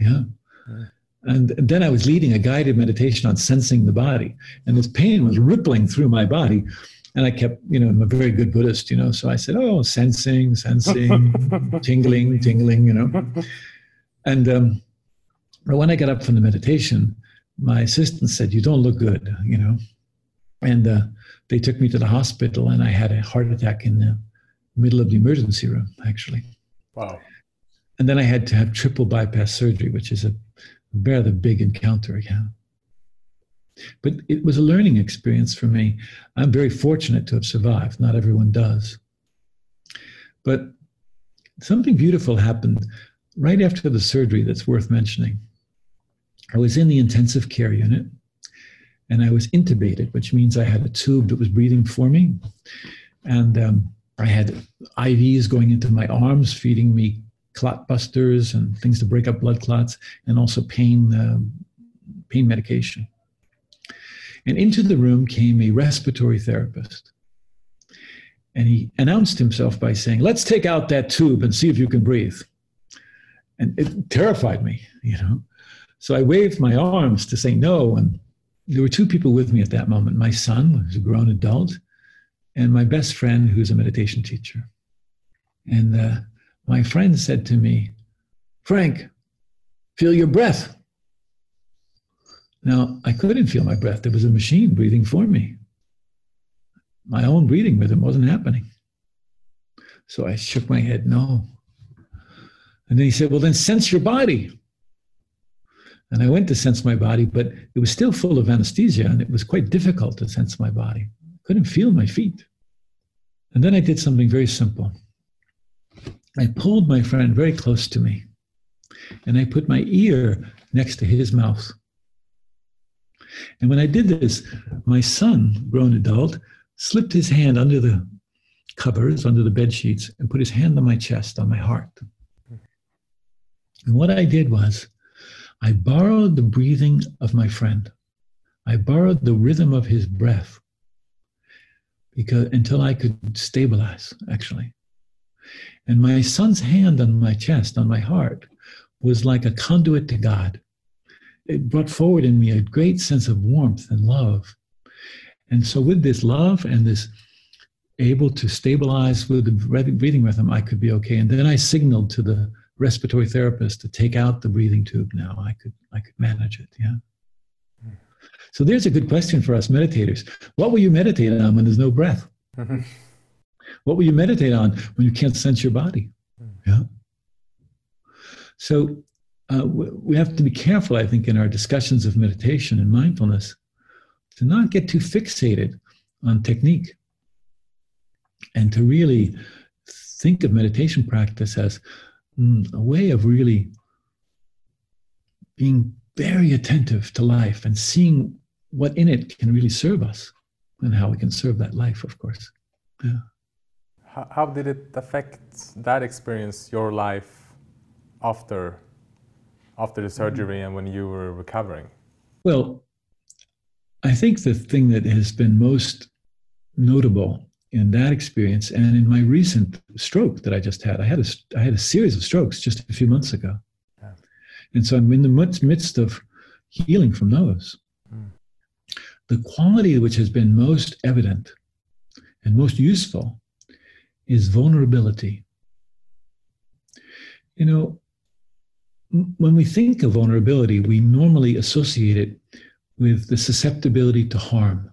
Yeah. And then I was leading a guided meditation on sensing the body, and this pain was rippling through my body. And I kept, you know, I'm a very good Buddhist, you know, so I said, oh, sensing, sensing, tingling, tingling, you know. And um, when I got up from the meditation, my assistant said, You don't look good, you know. And uh, they took me to the hospital, and I had a heart attack in the middle of the emergency room, actually. Wow. And then I had to have triple bypass surgery, which is a rather big encounter again. But it was a learning experience for me. I'm very fortunate to have survived. Not everyone does. But something beautiful happened right after the surgery that's worth mentioning. I was in the intensive care unit and I was intubated, which means I had a tube that was breathing for me. And um, I had IVs going into my arms, feeding me clot busters and things to break up blood clots, and also pain, uh, pain medication. And into the room came a respiratory therapist. And he announced himself by saying, Let's take out that tube and see if you can breathe. And it terrified me, you know. So I waved my arms to say no. And there were two people with me at that moment my son, who's a grown adult, and my best friend, who's a meditation teacher. And uh, my friend said to me, Frank, feel your breath. Now, I couldn't feel my breath. There was a machine breathing for me. My own breathing rhythm wasn't happening. So I shook my head, no. And then he said, Well, then sense your body. And I went to sense my body, but it was still full of anesthesia and it was quite difficult to sense my body. I couldn't feel my feet. And then I did something very simple. I pulled my friend very close to me and I put my ear next to his mouth. And when I did this, my son, grown adult, slipped his hand under the covers, under the bed sheets, and put his hand on my chest, on my heart. And what I did was, I borrowed the breathing of my friend. I borrowed the rhythm of his breath because until I could stabilize, actually. And my son's hand on my chest, on my heart, was like a conduit to God. It brought forward in me a great sense of warmth and love. And so, with this love and this able to stabilize with the breathing rhythm, I could be okay. And then I signaled to the respiratory therapist to take out the breathing tube now. I could I could manage it. Yeah. Hmm. So there's a good question for us meditators. What will you meditate on when there's no breath? what will you meditate on when you can't sense your body? Yeah. So uh, we have to be careful, I think, in our discussions of meditation and mindfulness to not get too fixated on technique and to really think of meditation practice as mm, a way of really being very attentive to life and seeing what in it can really serve us and how we can serve that life, of course. Yeah. How, how did it affect that experience, your life after after the surgery mm-hmm. and when you were recovering? Well, I think the thing that has been most notable in that experience and in my recent stroke that I just had. I had a, I had a series of strokes just a few months ago. Yeah. And so I'm in the midst of healing from those. Mm. The quality which has been most evident and most useful is vulnerability. You know, when we think of vulnerability, we normally associate it with the susceptibility to harm,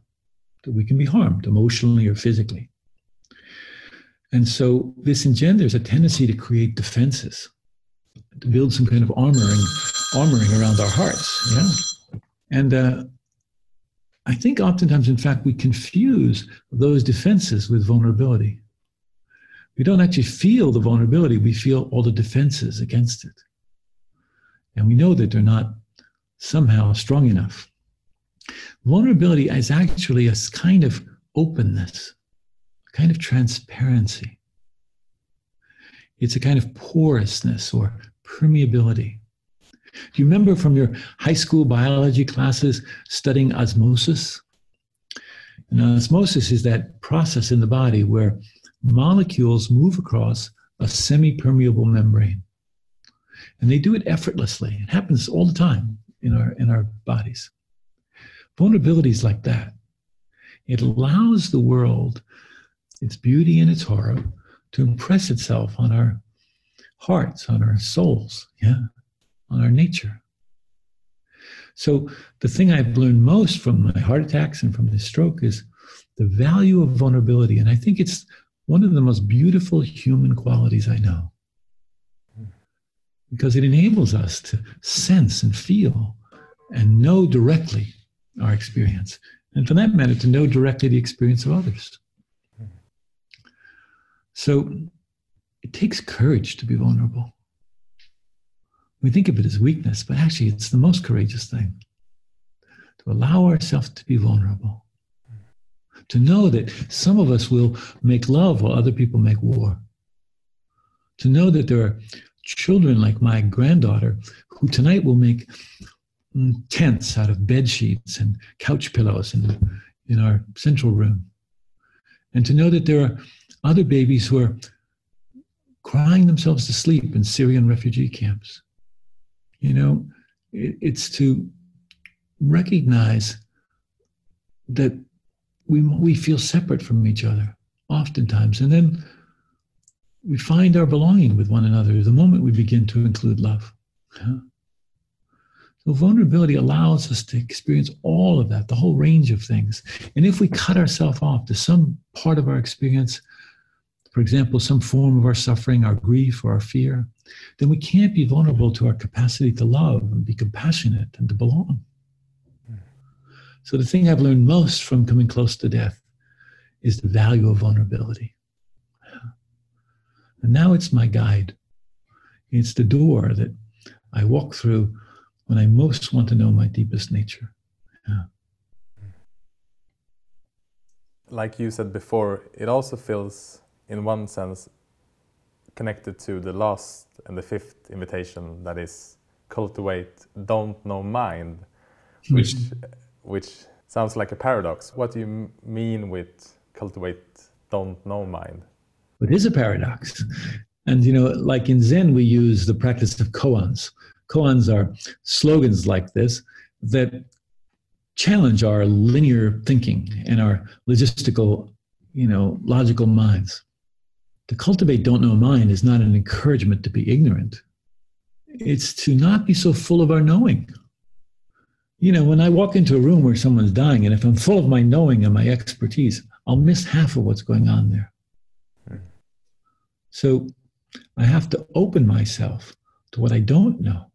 that we can be harmed emotionally or physically. And so this engenders a tendency to create defenses, to build some kind of armoring, armoring around our hearts. Yeah. And uh, I think oftentimes, in fact, we confuse those defenses with vulnerability. We don't actually feel the vulnerability, we feel all the defenses against it. And we know that they're not somehow strong enough. Vulnerability is actually a kind of openness, a kind of transparency. It's a kind of porousness or permeability. Do you remember from your high school biology classes studying osmosis? And osmosis is that process in the body where molecules move across a semi permeable membrane. And they do it effortlessly. It happens all the time in our, in our bodies. Vulnerability is like that. It allows the world, its beauty and its horror, to impress itself on our hearts, on our souls, yeah, on our nature. So the thing I've learned most from my heart attacks and from this stroke is the value of vulnerability. And I think it's one of the most beautiful human qualities I know. Because it enables us to sense and feel and know directly our experience. And for that matter, to know directly the experience of others. So it takes courage to be vulnerable. We think of it as weakness, but actually, it's the most courageous thing to allow ourselves to be vulnerable. To know that some of us will make love while other people make war. To know that there are children like my granddaughter who tonight will make mm, tents out of bed sheets and couch pillows in, in our central room. And to know that there are other babies who are crying themselves to sleep in Syrian refugee camps. You know, it, it's to recognize that we, we feel separate from each other oftentimes. And then we find our belonging with one another the moment we begin to include love. So vulnerability allows us to experience all of that, the whole range of things. And if we cut ourselves off to some part of our experience, for example, some form of our suffering, our grief, or our fear, then we can't be vulnerable to our capacity to love and be compassionate and to belong. So the thing I've learned most from coming close to death is the value of vulnerability. And now it's my guide. It's the door that I walk through when I most want to know my deepest nature. Yeah. Like you said before, it also feels, in one sense, connected to the last and the fifth invitation that is cultivate, don't know mind, hmm. which, which sounds like a paradox. What do you mean with cultivate, don't know mind? It is a paradox. And, you know, like in Zen, we use the practice of koans koans are slogans like this that challenge our linear thinking and our logistical, you know, logical minds. To cultivate don't know mind is not an encouragement to be ignorant. It's to not be so full of our knowing. You know, when I walk into a room where someone's dying, and if I'm full of my knowing and my expertise, I'll miss half of what's going on there. Hmm. So I have to open myself to what I don't know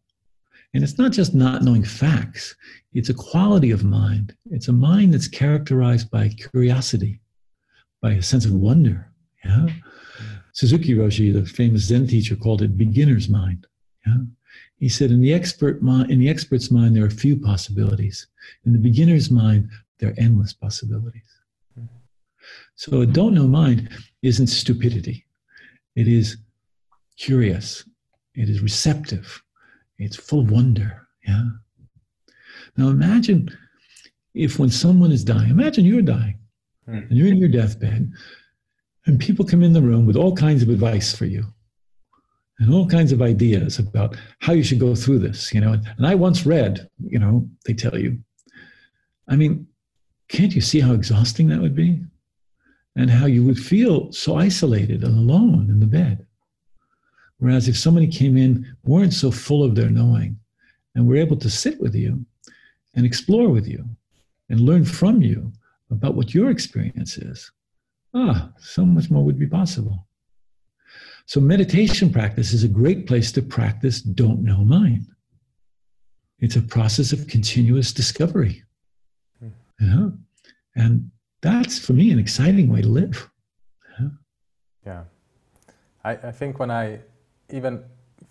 and it's not just not knowing facts, it's a quality of mind. It's a mind that's characterized by curiosity, by a sense of wonder. Yeah. Suzuki Roshi, the famous Zen teacher, called it beginner's mind. Yeah. He said, in the expert mind, in the expert's mind, there are few possibilities. In the beginner's mind, there are endless possibilities. So a don't know mind isn't stupidity. It is curious. It is receptive. It's full of wonder. Yeah. Now imagine if when someone is dying, imagine you're dying hmm. and you're in your deathbed And people come in the room with all kinds of advice for you and all kinds of ideas about how you should go through this, you know. And I once read, you know, they tell you, I mean, can't you see how exhausting that would be? And how you would feel so isolated and alone in the bed. Whereas if somebody came in, weren't so full of their knowing, and were able to sit with you and explore with you and learn from you about what your experience is, ah, so much more would be possible. So, meditation practice is a great place to practice don't know mind. It's a process of continuous discovery. Hmm. You? And that's, for me, an exciting way to live. Yeah. yeah. I, I think when I even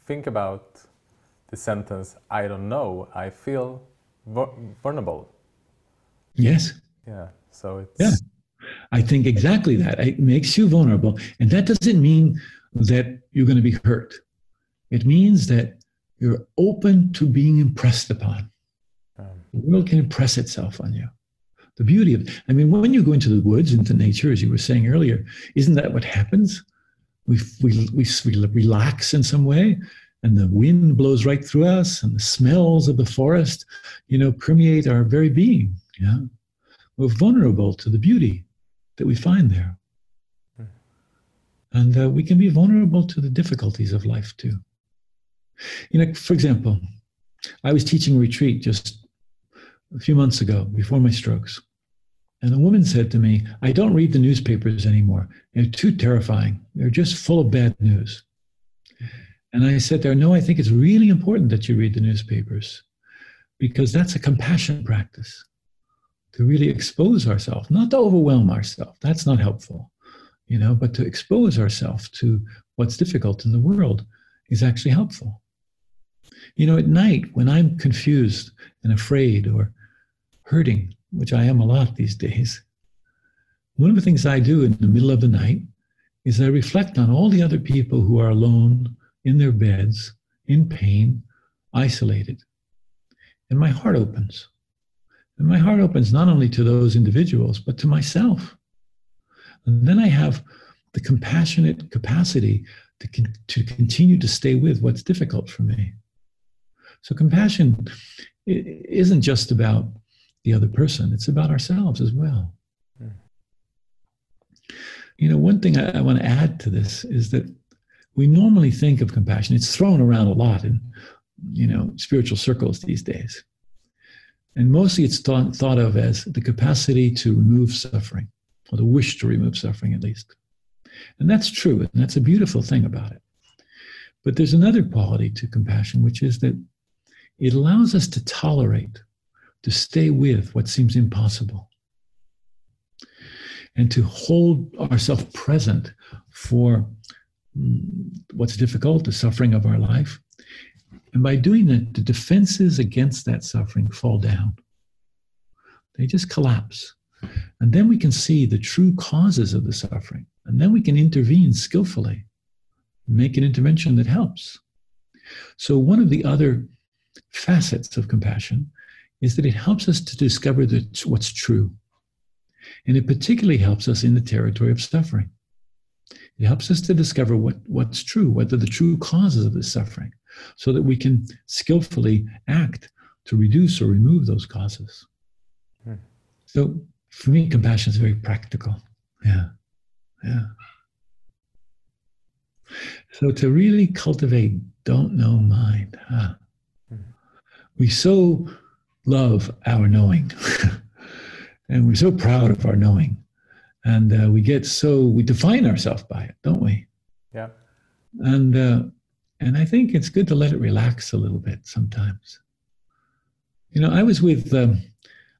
think about the sentence, I don't know, I feel vulnerable. Yes. Yeah. So it's. Yeah. I think exactly that. It makes you vulnerable. And that doesn't mean that you're going to be hurt. It means that you're open to being impressed upon. Um, the world can impress itself on you. The beauty of, I mean, when you go into the woods, into nature, as you were saying earlier, isn't that what happens? We, we, we, we relax in some way, and the wind blows right through us, and the smells of the forest, you know, permeate our very being. Yeah, we're vulnerable to the beauty that we find there. And uh, we can be vulnerable to the difficulties of life too. You know, for example, I was teaching retreat just a few months ago before my strokes. And a woman said to me, I don't read the newspapers anymore. They're too terrifying. They're just full of bad news. And I said there, No, I think it's really important that you read the newspapers because that's a compassion practice to really expose ourselves, not to overwhelm ourselves. That's not helpful you know, but to expose ourselves to what's difficult in the world is actually helpful. You know, at night when I'm confused and afraid or hurting, which I am a lot these days, one of the things I do in the middle of the night is I reflect on all the other people who are alone in their beds, in pain, isolated. And my heart opens. And my heart opens not only to those individuals, but to myself. And then I have the compassionate capacity to, to continue to stay with what's difficult for me. So compassion isn't just about the other person, it's about ourselves as well. Hmm. You know, one thing I, I want to add to this is that we normally think of compassion, it's thrown around a lot in, you know, spiritual circles these days. And mostly it's thought, thought of as the capacity to remove suffering or the wish to remove suffering at least. And that's true, and that's a beautiful thing about it. But there's another quality to compassion, which is that it allows us to tolerate, to stay with what seems impossible, and to hold ourselves present for mm, what's difficult, the suffering of our life. And by doing that, the defenses against that suffering fall down. They just collapse. And then we can see the true causes of the suffering. And then we can intervene skillfully, make an intervention that helps. So, one of the other facets of compassion is that it helps us to discover the, what's true. And it particularly helps us in the territory of suffering. It helps us to discover what, what's true, what are the true causes of the suffering, so that we can skillfully act to reduce or remove those causes. Hmm. So, for me, compassion is very practical. Yeah. Yeah. So to really cultivate don't know mind, huh? we so love our knowing and we're so proud of our knowing and uh, we get so we define ourselves by it don't we yeah and uh, and i think it's good to let it relax a little bit sometimes you know i was with um,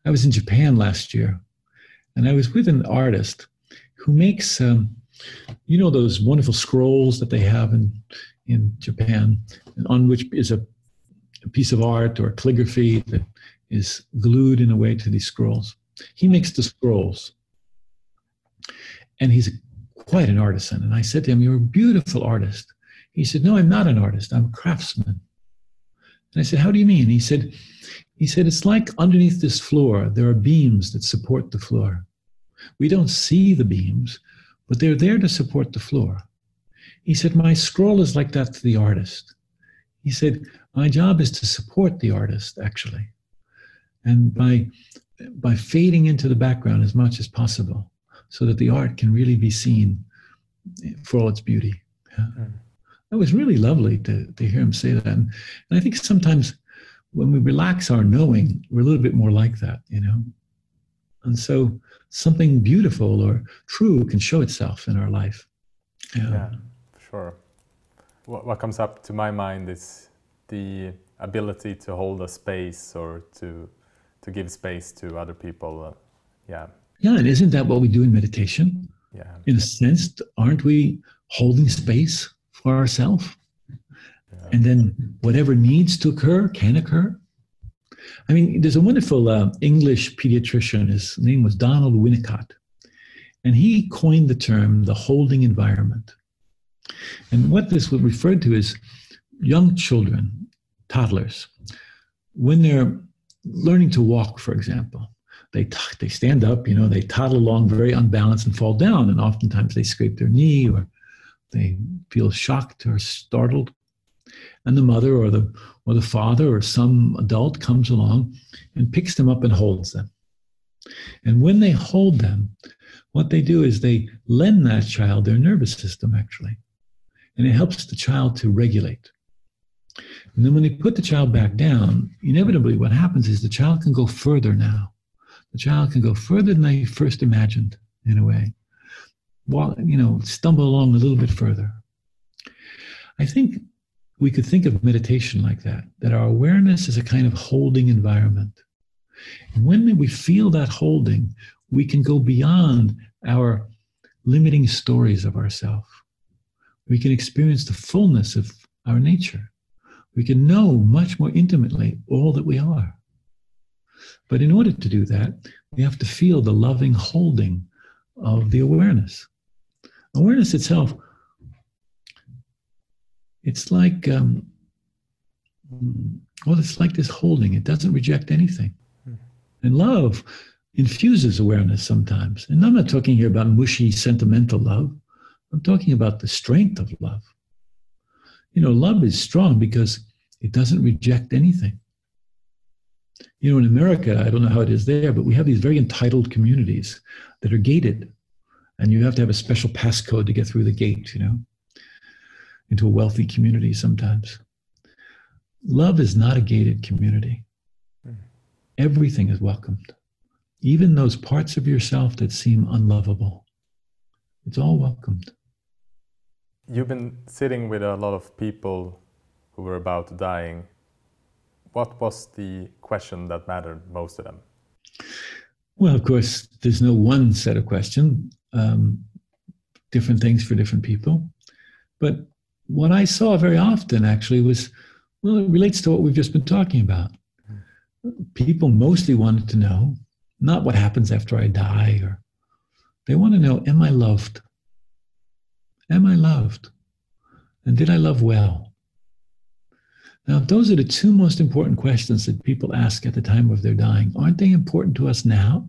i was in japan last year and I was with an artist who makes, um, you know, those wonderful scrolls that they have in in Japan, on which is a, a piece of art or calligraphy that is glued in a way to these scrolls. He makes the scrolls, and he's quite an artisan. And I said to him, "You're a beautiful artist." He said, "No, I'm not an artist. I'm a craftsman." And I said, "How do you mean?" He said, he said, It's like underneath this floor, there are beams that support the floor. We don't see the beams, but they're there to support the floor. He said, My scroll is like that to the artist. He said, My job is to support the artist, actually. And by, by fading into the background as much as possible so that the art can really be seen for all its beauty. Yeah. Mm. It was really lovely to, to hear him say that. And, and I think sometimes when we relax our knowing, we're a little bit more like that, you know? And so something beautiful or true can show itself in our life. Yeah, yeah sure. What, what comes up to my mind is the ability to hold a space or to to give space to other people. Uh, yeah. Yeah, and isn't that what we do in meditation? Yeah. In a sense, aren't we holding space for ourselves? Yeah. And then whatever needs to occur can occur. I mean, there's a wonderful uh, English pediatrician. His name was Donald Winnicott. And he coined the term the holding environment. And what this was referred to is young children, toddlers, when they're learning to walk, for example, they, t- they stand up, you know, they toddle along very unbalanced and fall down. And oftentimes they scrape their knee or they feel shocked or startled. And the mother or the, or the father or some adult comes along and picks them up and holds them. And when they hold them, what they do is they lend that child their nervous system, actually. And it helps the child to regulate. And then when they put the child back down, inevitably what happens is the child can go further now. The child can go further than they first imagined, in a way. Well, you know, stumble along a little bit further. I think we could think of meditation like that, that our awareness is a kind of holding environment. And when we feel that holding, we can go beyond our limiting stories of ourselves. We can experience the fullness of our nature we can know much more intimately all that we are. But in order to do that, we have to feel the loving holding of the awareness. Awareness itself, it's like, um, well, it's like this holding. It doesn't reject anything. Hmm. And love infuses awareness sometimes. And I'm not talking here about mushy, sentimental love. I'm talking about the strength of love. You know, love is strong because it doesn't reject anything. You know, in America, I don't know how it is there, but we have these very entitled communities that are gated. And you have to have a special passcode to get through the gate, you know, into a wealthy community sometimes. Love is not a gated community. Hmm. Everything is welcomed, even those parts of yourself that seem unlovable. It's all welcomed. You've been sitting with a lot of people who were about dying. What was the question that mattered most to them? Well, of course, there's no one set of question. Um, different things for different people. But what I saw very often actually was, well, it relates to what we've just been talking about. People mostly wanted to know not what happens after I die, or they want to know, am I loved? Am I loved? And did I love well? Now, those are the two most important questions that people ask at the time of their dying. Aren't they important to us now?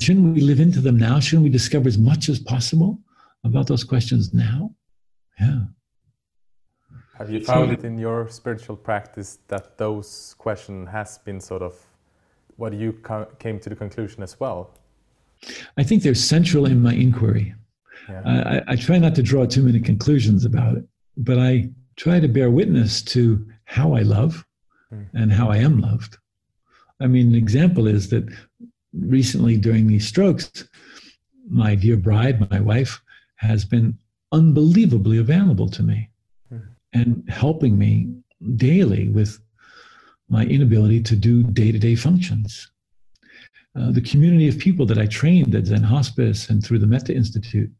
Shouldn't we live into them now? Shouldn't we discover as much as possible about those questions now? Yeah. Have you found it in your spiritual practice that those questions has been sort of what you came to the conclusion as well? I think they're central in my inquiry. Yeah. I, I, try not to draw too many conclusions about it, but I try to bear witness to how I love mm. and how I am loved. I mean, an example is that recently during these strokes, my dear bride, my wife, has been unbelievably available to me mm. and helping me daily with my inability to do day to day functions. Uh, the community of people that I trained at Zen Hospice and through the Metta Institute,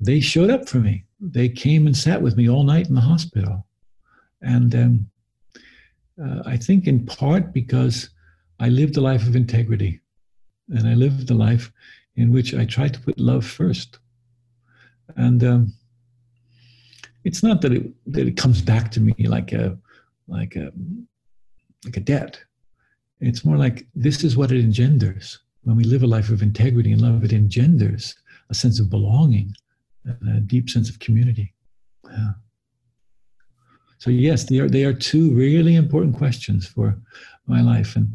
they showed up for me they came and sat with me all night in the hospital. And um, uh, I think in part because I lived a life of integrity and I lived a life in which I tried to put love first. And um, it's not that it, that it comes back to me like a, like a, like a debt. It's more like this is what it engenders. When we live a life of integrity and love, it engenders a sense of belonging, and a deep sense of community. Yeah. So yes, they are they are two really important questions for my life, and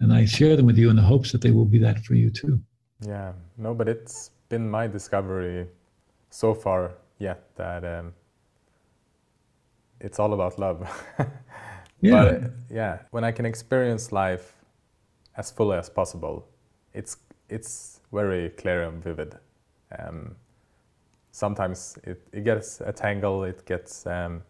and I share them with you in the hopes that they will be that for you too. Yeah, no, but it's been my discovery so far yet that um, it's all about love. yeah. But yeah, when I can experience life as fully as possible, it's it's very clear and vivid. Um, sometimes it, it gets a tangle, it gets um,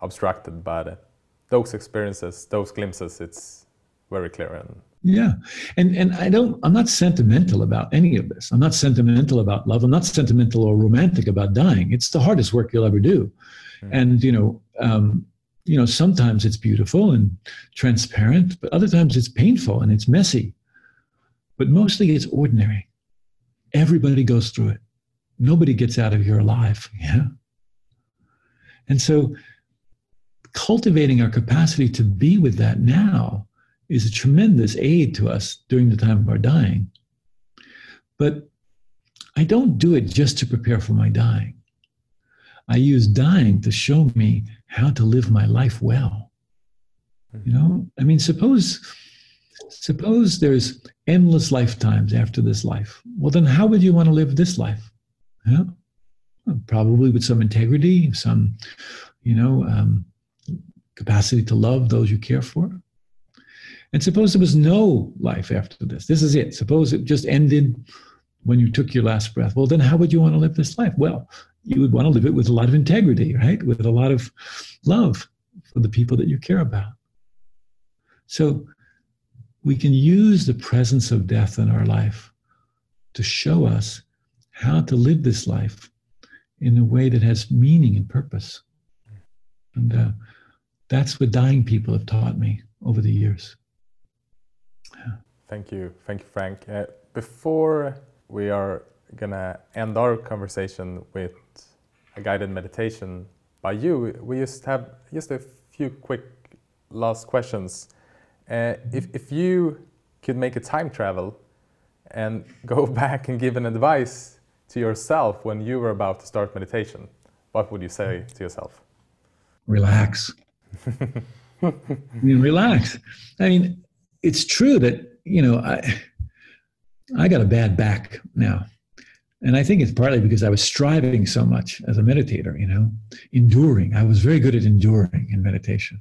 obstructed, but those experiences, those glimpses, it's very clear and yeah. And and i don't i'm not sentimental about any of this. I'm not sentimental about love. I'm not sentimental or romantic about dying. It's the hardest work you'll ever do. Mm. and you know um, you know sometimes it's beautiful and transparent but other times it's painful and it's messy. But mostly it's ordinary. Everybody goes through it. Nobody gets out of here alive. Yeah. And so cultivating our capacity to be with that now is a tremendous aid to us during the time of our dying. But I don't do it just to prepare for my dying. I use dying to show me how to live my life well. You know, I mean, suppose suppose there's endless lifetimes after this life. Well, then how would you want to live this life? Yeah? Well, probably with some integrity, some, you know, um, capacity to love those you care for. And suppose there was no life after this. This is it. Suppose it just ended when you took your last breath. Well, then how would you want to live this life? Well, you would want to live it with a lot of integrity, right? With a lot of love for the people that you care about. So we can use the presence of death in our life to show us how to live this life in a way that has meaning and purpose. And uh, that's what dying people have taught me over the years. Thank you. Thank you, Frank. Uh, before we are going to end our conversation with a guided meditation by you, we just have just a few quick last questions. Uh, if, if you could make a time travel and go back and give an advice to yourself when you were about to start meditation, what would you say to yourself? Relax. I mean, relax. I mean, it's true that you know, I I got a bad back now. And I think it's partly because I was striving so much as a meditator, you know, enduring. I was very good at enduring in meditation.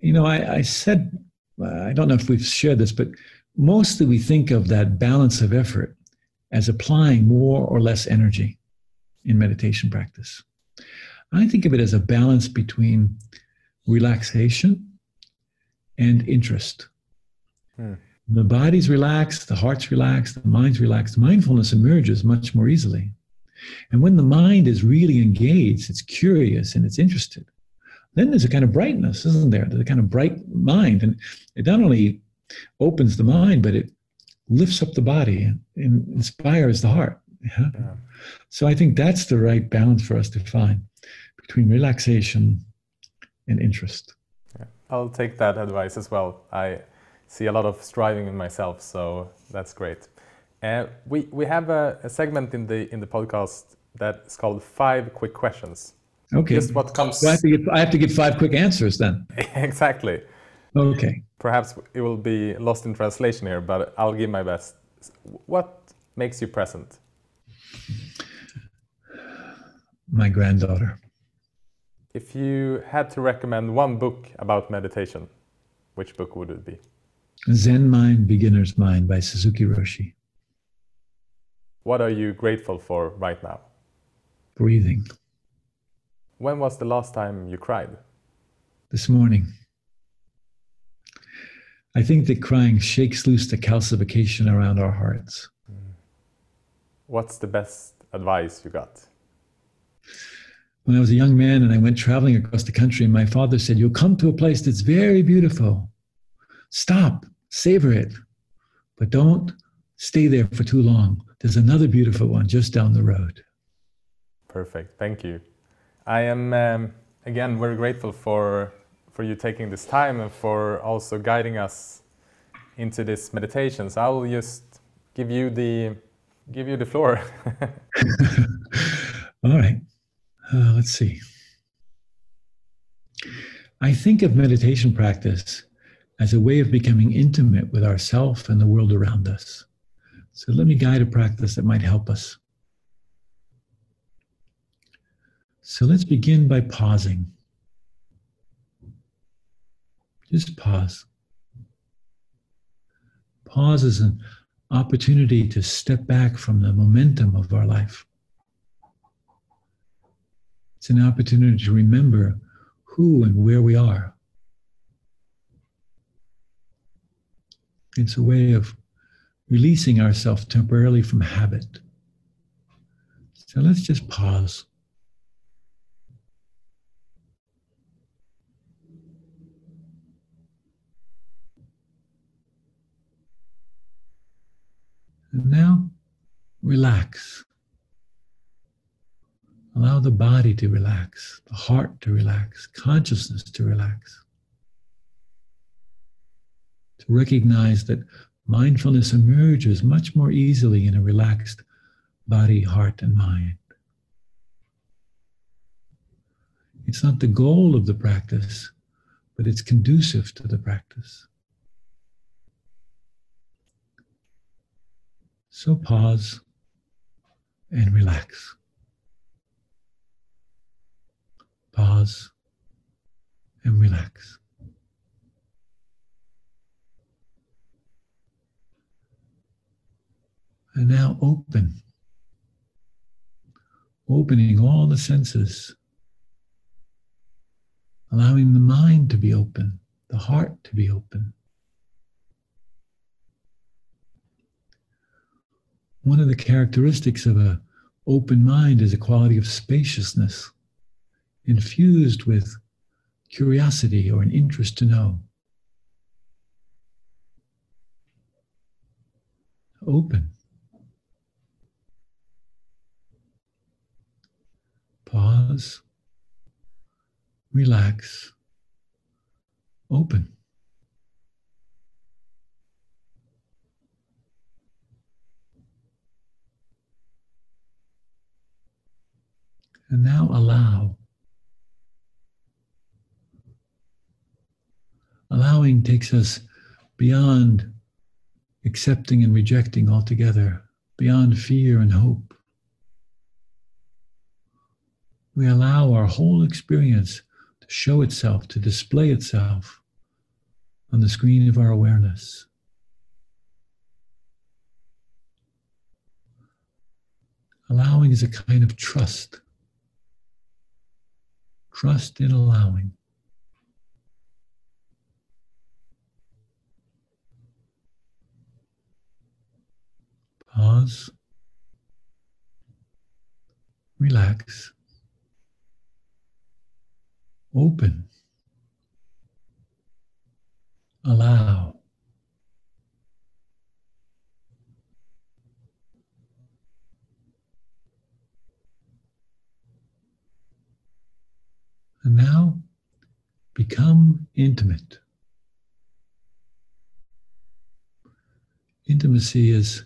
You know, I, I said, uh, I don't know if we've shared this, but mostly we think of that balance of effort as applying more or less energy in meditation practice. I think of it as a balance between relaxation and interest. Hmm. The body's relaxed, the heart's relaxed, the mind's relaxed. Mindfulness emerges much more easily. And when the mind is really engaged, it's curious and it's interested, then there's a kind of brightness, isn't there? There's a kind of bright mind. And it not only opens the mind, but it lifts up the body and inspires the heart. Yeah? Yeah. So I think that's the right balance for us to find between relaxation and interest. I'll take that advice as well. I see a lot of striving in myself, so that's great. Uh, we we have a, a, segment in the in the podcast that is called five quick questions. Okay. Just what comes. I, have to give, I have to give five quick answers then. exactly. Okay. Perhaps it will be lost in translation here, but I'll give my best. What makes you present? My granddaughter. If you had to recommend one book about meditation, which book would it be? Zen Mind, Beginner's Mind by Suzuki Roshi. What are you grateful for right now? Breathing. When was the last time you cried? This morning. I think that crying shakes loose the calcification around our hearts. Mm. What's the best advice you got? When I was a young man and I went traveling across the country, my father said, You'll come to a place that's very beautiful. Stop, savor it, but don't stay there for too long. There's another beautiful one just down the road. Perfect. Thank you. I am um, again very grateful for for you taking this time and for also guiding us into this meditation. So I will just give you the give you the floor. All right. Uh, let's see. I think of meditation practice as a way of becoming intimate with ourself and the world around us. So let me guide a practice that might help us. So let's begin by pausing. Just pause. Pause is an opportunity to step back from the momentum of our life. It's an opportunity to remember who and where we are. It's a way of releasing ourselves temporarily from habit. So let's just pause. And now relax. Allow the body to relax, the heart to relax, consciousness to relax. To recognize that mindfulness emerges much more easily in a relaxed body, heart, and mind. It's not the goal of the practice, but it's conducive to the practice. So pause and relax. Pause and relax. And now open. Opening all the senses. Allowing the mind to be open, the heart to be open. One of the characteristics of a open mind is a quality of spaciousness infused with curiosity or an interest to know. Open. Pause. Relax. Open. And now allow. Allowing takes us beyond accepting and rejecting altogether, beyond fear and hope. We allow our whole experience to show itself, to display itself on the screen of our awareness. Allowing is a kind of trust. Trust in allowing. Pause. Relax. Open. Allow. And now become intimate. Intimacy is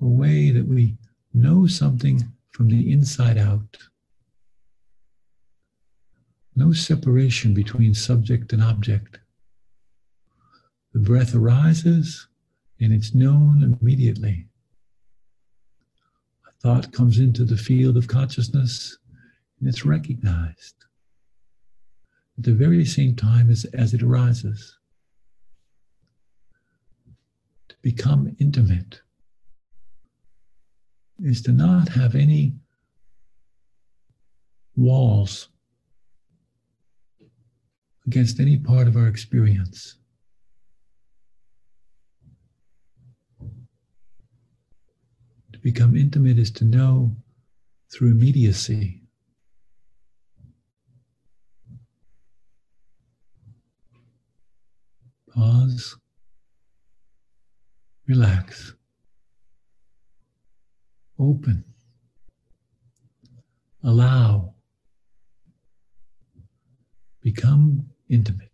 a way that we know something from the inside out. No separation between subject and object. The breath arises and it's known immediately. A thought comes into the field of consciousness and it's recognized at the very same time as, as it arises. To become intimate is to not have any walls against any part of our experience. To become intimate is to know through immediacy. Pause. Relax open, allow, become intimate.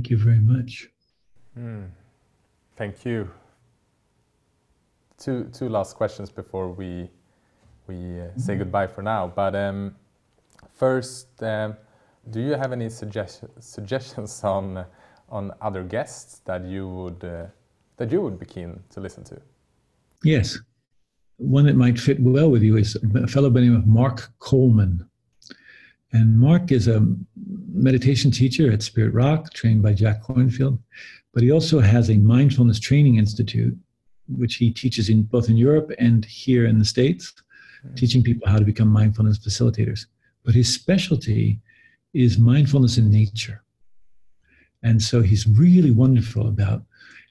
Thank you very much. Mm. Thank you. Two two last questions before we we uh, say goodbye for now. But um, first, um, do you have any suggest suggestions on on other guests that you would uh, that you would be keen to listen to? Yes, one that might fit well with you is a fellow by the name of Mark Coleman. And Mark is a meditation teacher at Spirit Rock, trained by Jack Kornfield, but he also has a mindfulness training institute, which he teaches in both in Europe and here in the States, mm-hmm. teaching people how to become mindfulness facilitators. But his specialty is mindfulness in nature. And so he's really wonderful about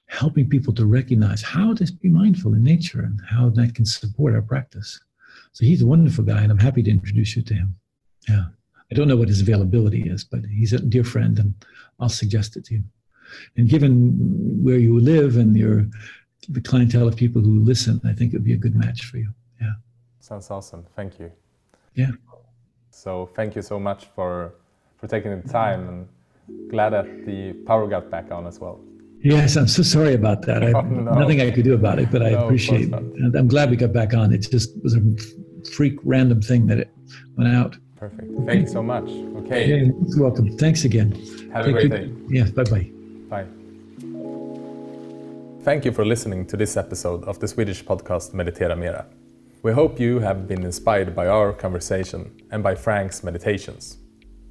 helping people to recognize how to be mindful in nature and how that can support our practice. So he's a wonderful guy, and I'm happy to introduce you to him. Yeah. I don't know what his availability is, but he's a dear friend, and I'll suggest it to you. And given where you live and your the clientele of people who listen, I think it would be a good match for you. Yeah. Sounds awesome. Thank you. Yeah. So thank you so much for for taking the time and glad that the power got back on as well. Yes, I'm so sorry about that. I, oh, no. Nothing I could do about it, but I no, appreciate it. And I'm glad we got back on. It just was a freak random thing that it went out. Perfect. Thank you so much. Okay. Yeah, you're welcome. Thanks again. Have Take a great day. Yeah, bye-bye. Bye. Thank you for listening to this episode of the Swedish podcast Meditera Mera. We hope you have been inspired by our conversation and by Frank's meditations.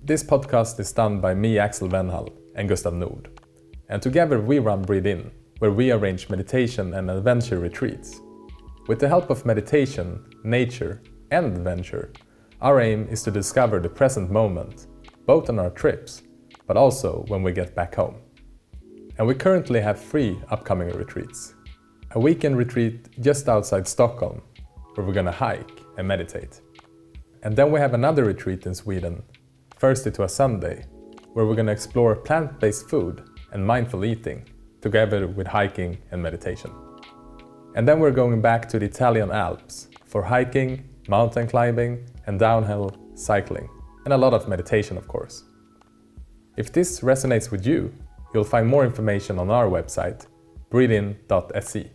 This podcast is done by me, Axel Venhall, and Gustav Nord. And together we run Breathe In, where we arrange meditation and adventure retreats. With the help of meditation, nature, and adventure, our aim is to discover the present moment, both on our trips, but also when we get back home. And we currently have three upcoming retreats. A weekend retreat just outside Stockholm, where we're gonna hike and meditate. And then we have another retreat in Sweden, Thursday to a Sunday, where we're gonna explore plant based food and mindful eating, together with hiking and meditation. And then we're going back to the Italian Alps for hiking, mountain climbing, and downhill cycling, and a lot of meditation, of course. If this resonates with you, you'll find more information on our website, breathein.se.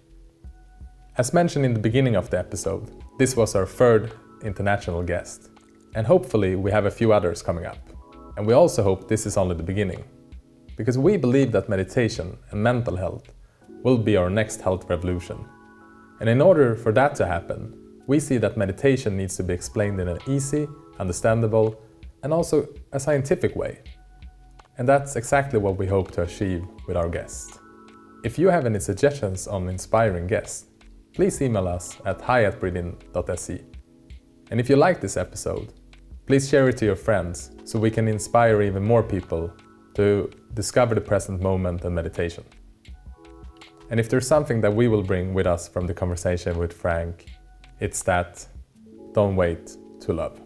As mentioned in the beginning of the episode, this was our third international guest, and hopefully we have a few others coming up. And we also hope this is only the beginning because we believe that meditation and mental health will be our next health revolution. And in order for that to happen, we see that meditation needs to be explained in an easy, understandable, and also a scientific way. And that's exactly what we hope to achieve with our guests. If you have any suggestions on inspiring guests, please email us at hi. And if you like this episode, please share it to your friends so we can inspire even more people to discover the present moment and meditation. And if there's something that we will bring with us from the conversation with Frank, it's that don't wait to love.